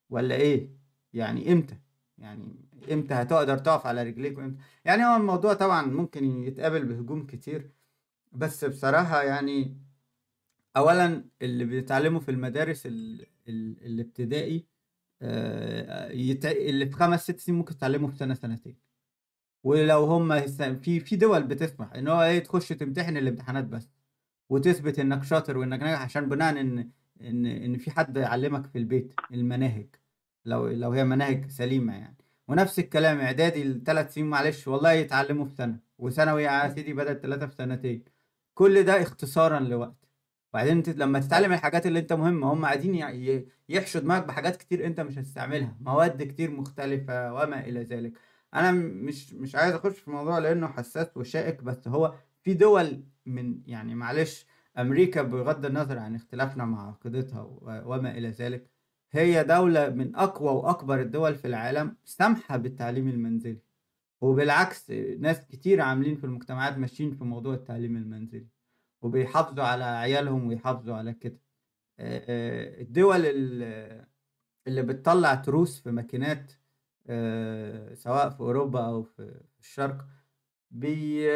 ولا إيه؟ يعني إمتى؟ يعني إمتى هتقدر تقف على رجليك وإمتى؟ يعني هو الموضوع طبعا ممكن يتقابل بهجوم كتير بس بصراحة يعني اولا اللي بيتعلموا في المدارس ال... ال... الابتدائي آه، يت... اللي في خمس ست سنين ممكن تتعلموا في سنة سنتين. ولو هم في في دول بتسمح ان هو إيه تخش تمتحن الامتحانات بس وتثبت إنك شاطر وإنك ناجح عشان بناء إن إن إن في حد يعلمك في البيت المناهج لو لو هي مناهج سليمة يعني. ونفس الكلام إعدادي الثلاث سنين معلش والله يتعلموا في سنة وثانوي يا سيدي بدل ثلاثة في سنتين. كل ده اختصارا لوقت. وبعدين انت لما تتعلم الحاجات اللي أنت مهمة هم قاعدين يحشوا دماغك بحاجات كتير أنت مش هتستعملها. مواد كتير مختلفة وما إلى ذلك. أنا مش مش عايز أخش في الموضوع لأنه حساس وشائك بس هو في دول من يعني معلش أمريكا بغض النظر عن اختلافنا مع عقيدتها وما إلى ذلك هي دولة من أقوى وأكبر الدول في العالم سامحة بالتعليم المنزلي. وبالعكس ناس كتير عاملين في المجتمعات ماشيين في موضوع التعليم المنزلي وبيحافظوا على عيالهم ويحافظوا على كده. الدول ال- اللي بتطلع تروس في ماكينات سواء في أوروبا أو في الشرق بي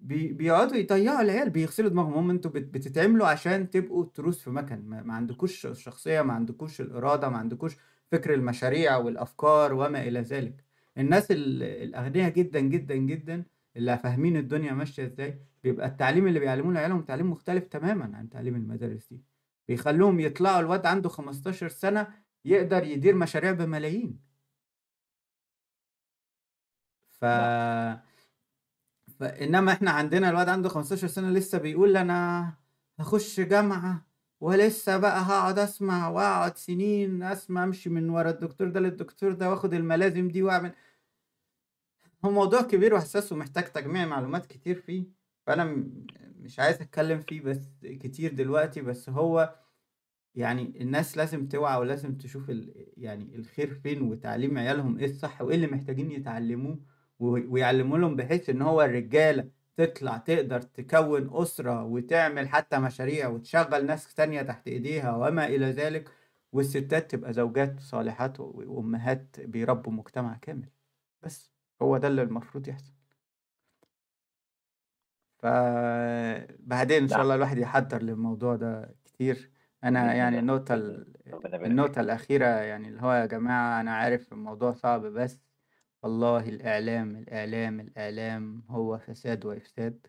بي بيقعدوا يضيعوا العيال بيغسلوا دماغهم. هم أنتوا بت- بتتعملوا عشان تبقوا تروس في مكان. ما, ما عندكوش الشخصية ما عندكوش الإرادة ما عندكوش فكر المشاريع والأفكار وما إلى ذلك. الناس ال- الأغنياء جدا جدا جدا اللي فاهمين الدنيا ماشية إزاي بيبقى التعليم اللي بيعلموه لعيالهم تعليم مختلف تماما عن تعليم المدارس دي. بيخلوهم يطلعوا الواد عنده 15 سنة يقدر يدير مشاريع بملايين. ف فانما إحنا عندنا الواد عنده 15 سنة لسه بيقول أنا هخش جامعة ولسه بقى هقعد أسمع وأقعد سنين أسمع أمشي من ورا الدكتور ده للدكتور ده وآخد الملازم دي وأعمل هو موضوع كبير وحساس ومحتاج تجميع معلومات كتير فيه فأنا مش عايز أتكلم فيه بس كتير دلوقتي بس هو يعني الناس لازم توعى ولازم تشوف ال... يعني الخير فين وتعليم عيالهم إيه الصح وإيه اللي محتاجين يتعلموه. ويعلموا لهم بحيث إن هو الرجالة تطلع تقدر تكون أسرة وتعمل حتى مشاريع وتشغل ناس تانية تحت إيديها وما إلى ذلك والستات تبقى زوجات صالحات وأمهات بيربوا مجتمع كامل. بس هو ده اللي المفروض يحصل. فبعدين إن شاء الله الواحد يحضر للموضوع ده كتير. أنا يعني الله. النقطة بإذن الله ال- ربنا يبارك النقطة فيك. الأخيرة يعني اللي هو يا جماعة أنا عارف الموضوع صعب بس والله الإعلام الإعلام الإعلام هو فساد وإفساد.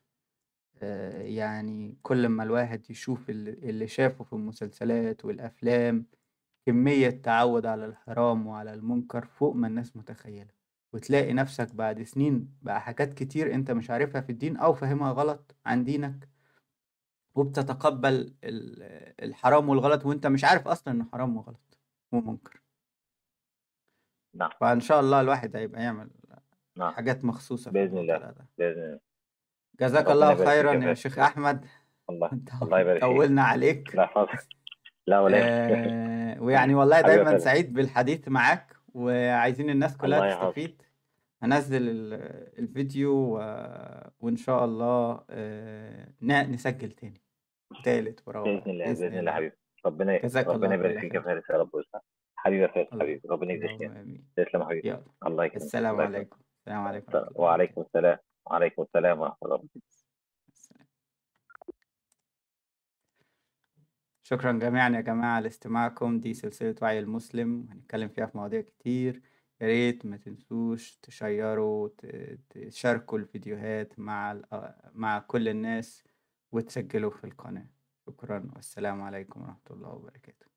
آه، يعني كل ما الواحد يشوف اللي شافه في المسلسلات والأفلام كمية تعود على الحرام وعلى المنكر فوق ما الناس متخيلة. وتلاقي نفسك بعد سنين بقى حاجات كتير أنت مش عارفها في الدين أو فاهمها غلط عن دينك. وبتتقبل ال- الحرام والغلط وأنت مش عارف أصلا إنه حرام وغلط ومنكر. نعم. فإن شاء الله الواحد هيبقى يعمل نعم. حاجات بإذن الموضوع الله ده. بإذن الله. جزاك الله خيرا يا شيخ أحمد. الله. الله يبارك فيك. طولنا عليك. لا فضل لا ولا. آه، ويعني والله دايما سعيد بالحديث معاك وعايزين الناس كلها تستفيد. هنزل ال- الفيديو و... وإن شاء الله آه، ن- نسجل تاني. تالت ورابع بإذن الله بإذن الله حبيبي. ربنا ربنا يبارك فيك يا فارس يا رب. ويسعدك حبيبي يا فارس الله حبيبي ربنا يجزيك اللهم آمين تسلم يا حبيبي. يلا. الله يكرمك. السلام عليكم. السلام عليكم وعليكم السلام. وعليكم السلام ورحمة الله وبركاته. شكرا جميعا يا جماعة لاستماعكم دي سلسلة وعي المسلم. هنتكلم فيها في مواضيع كتير. يا ريت ما تنسوش تشيروا تشاركوا الفيديوهات مع مع كل الناس وتسجلوا في القناة. شكرا. والسلام عليكم ورحمة الله وبركاته.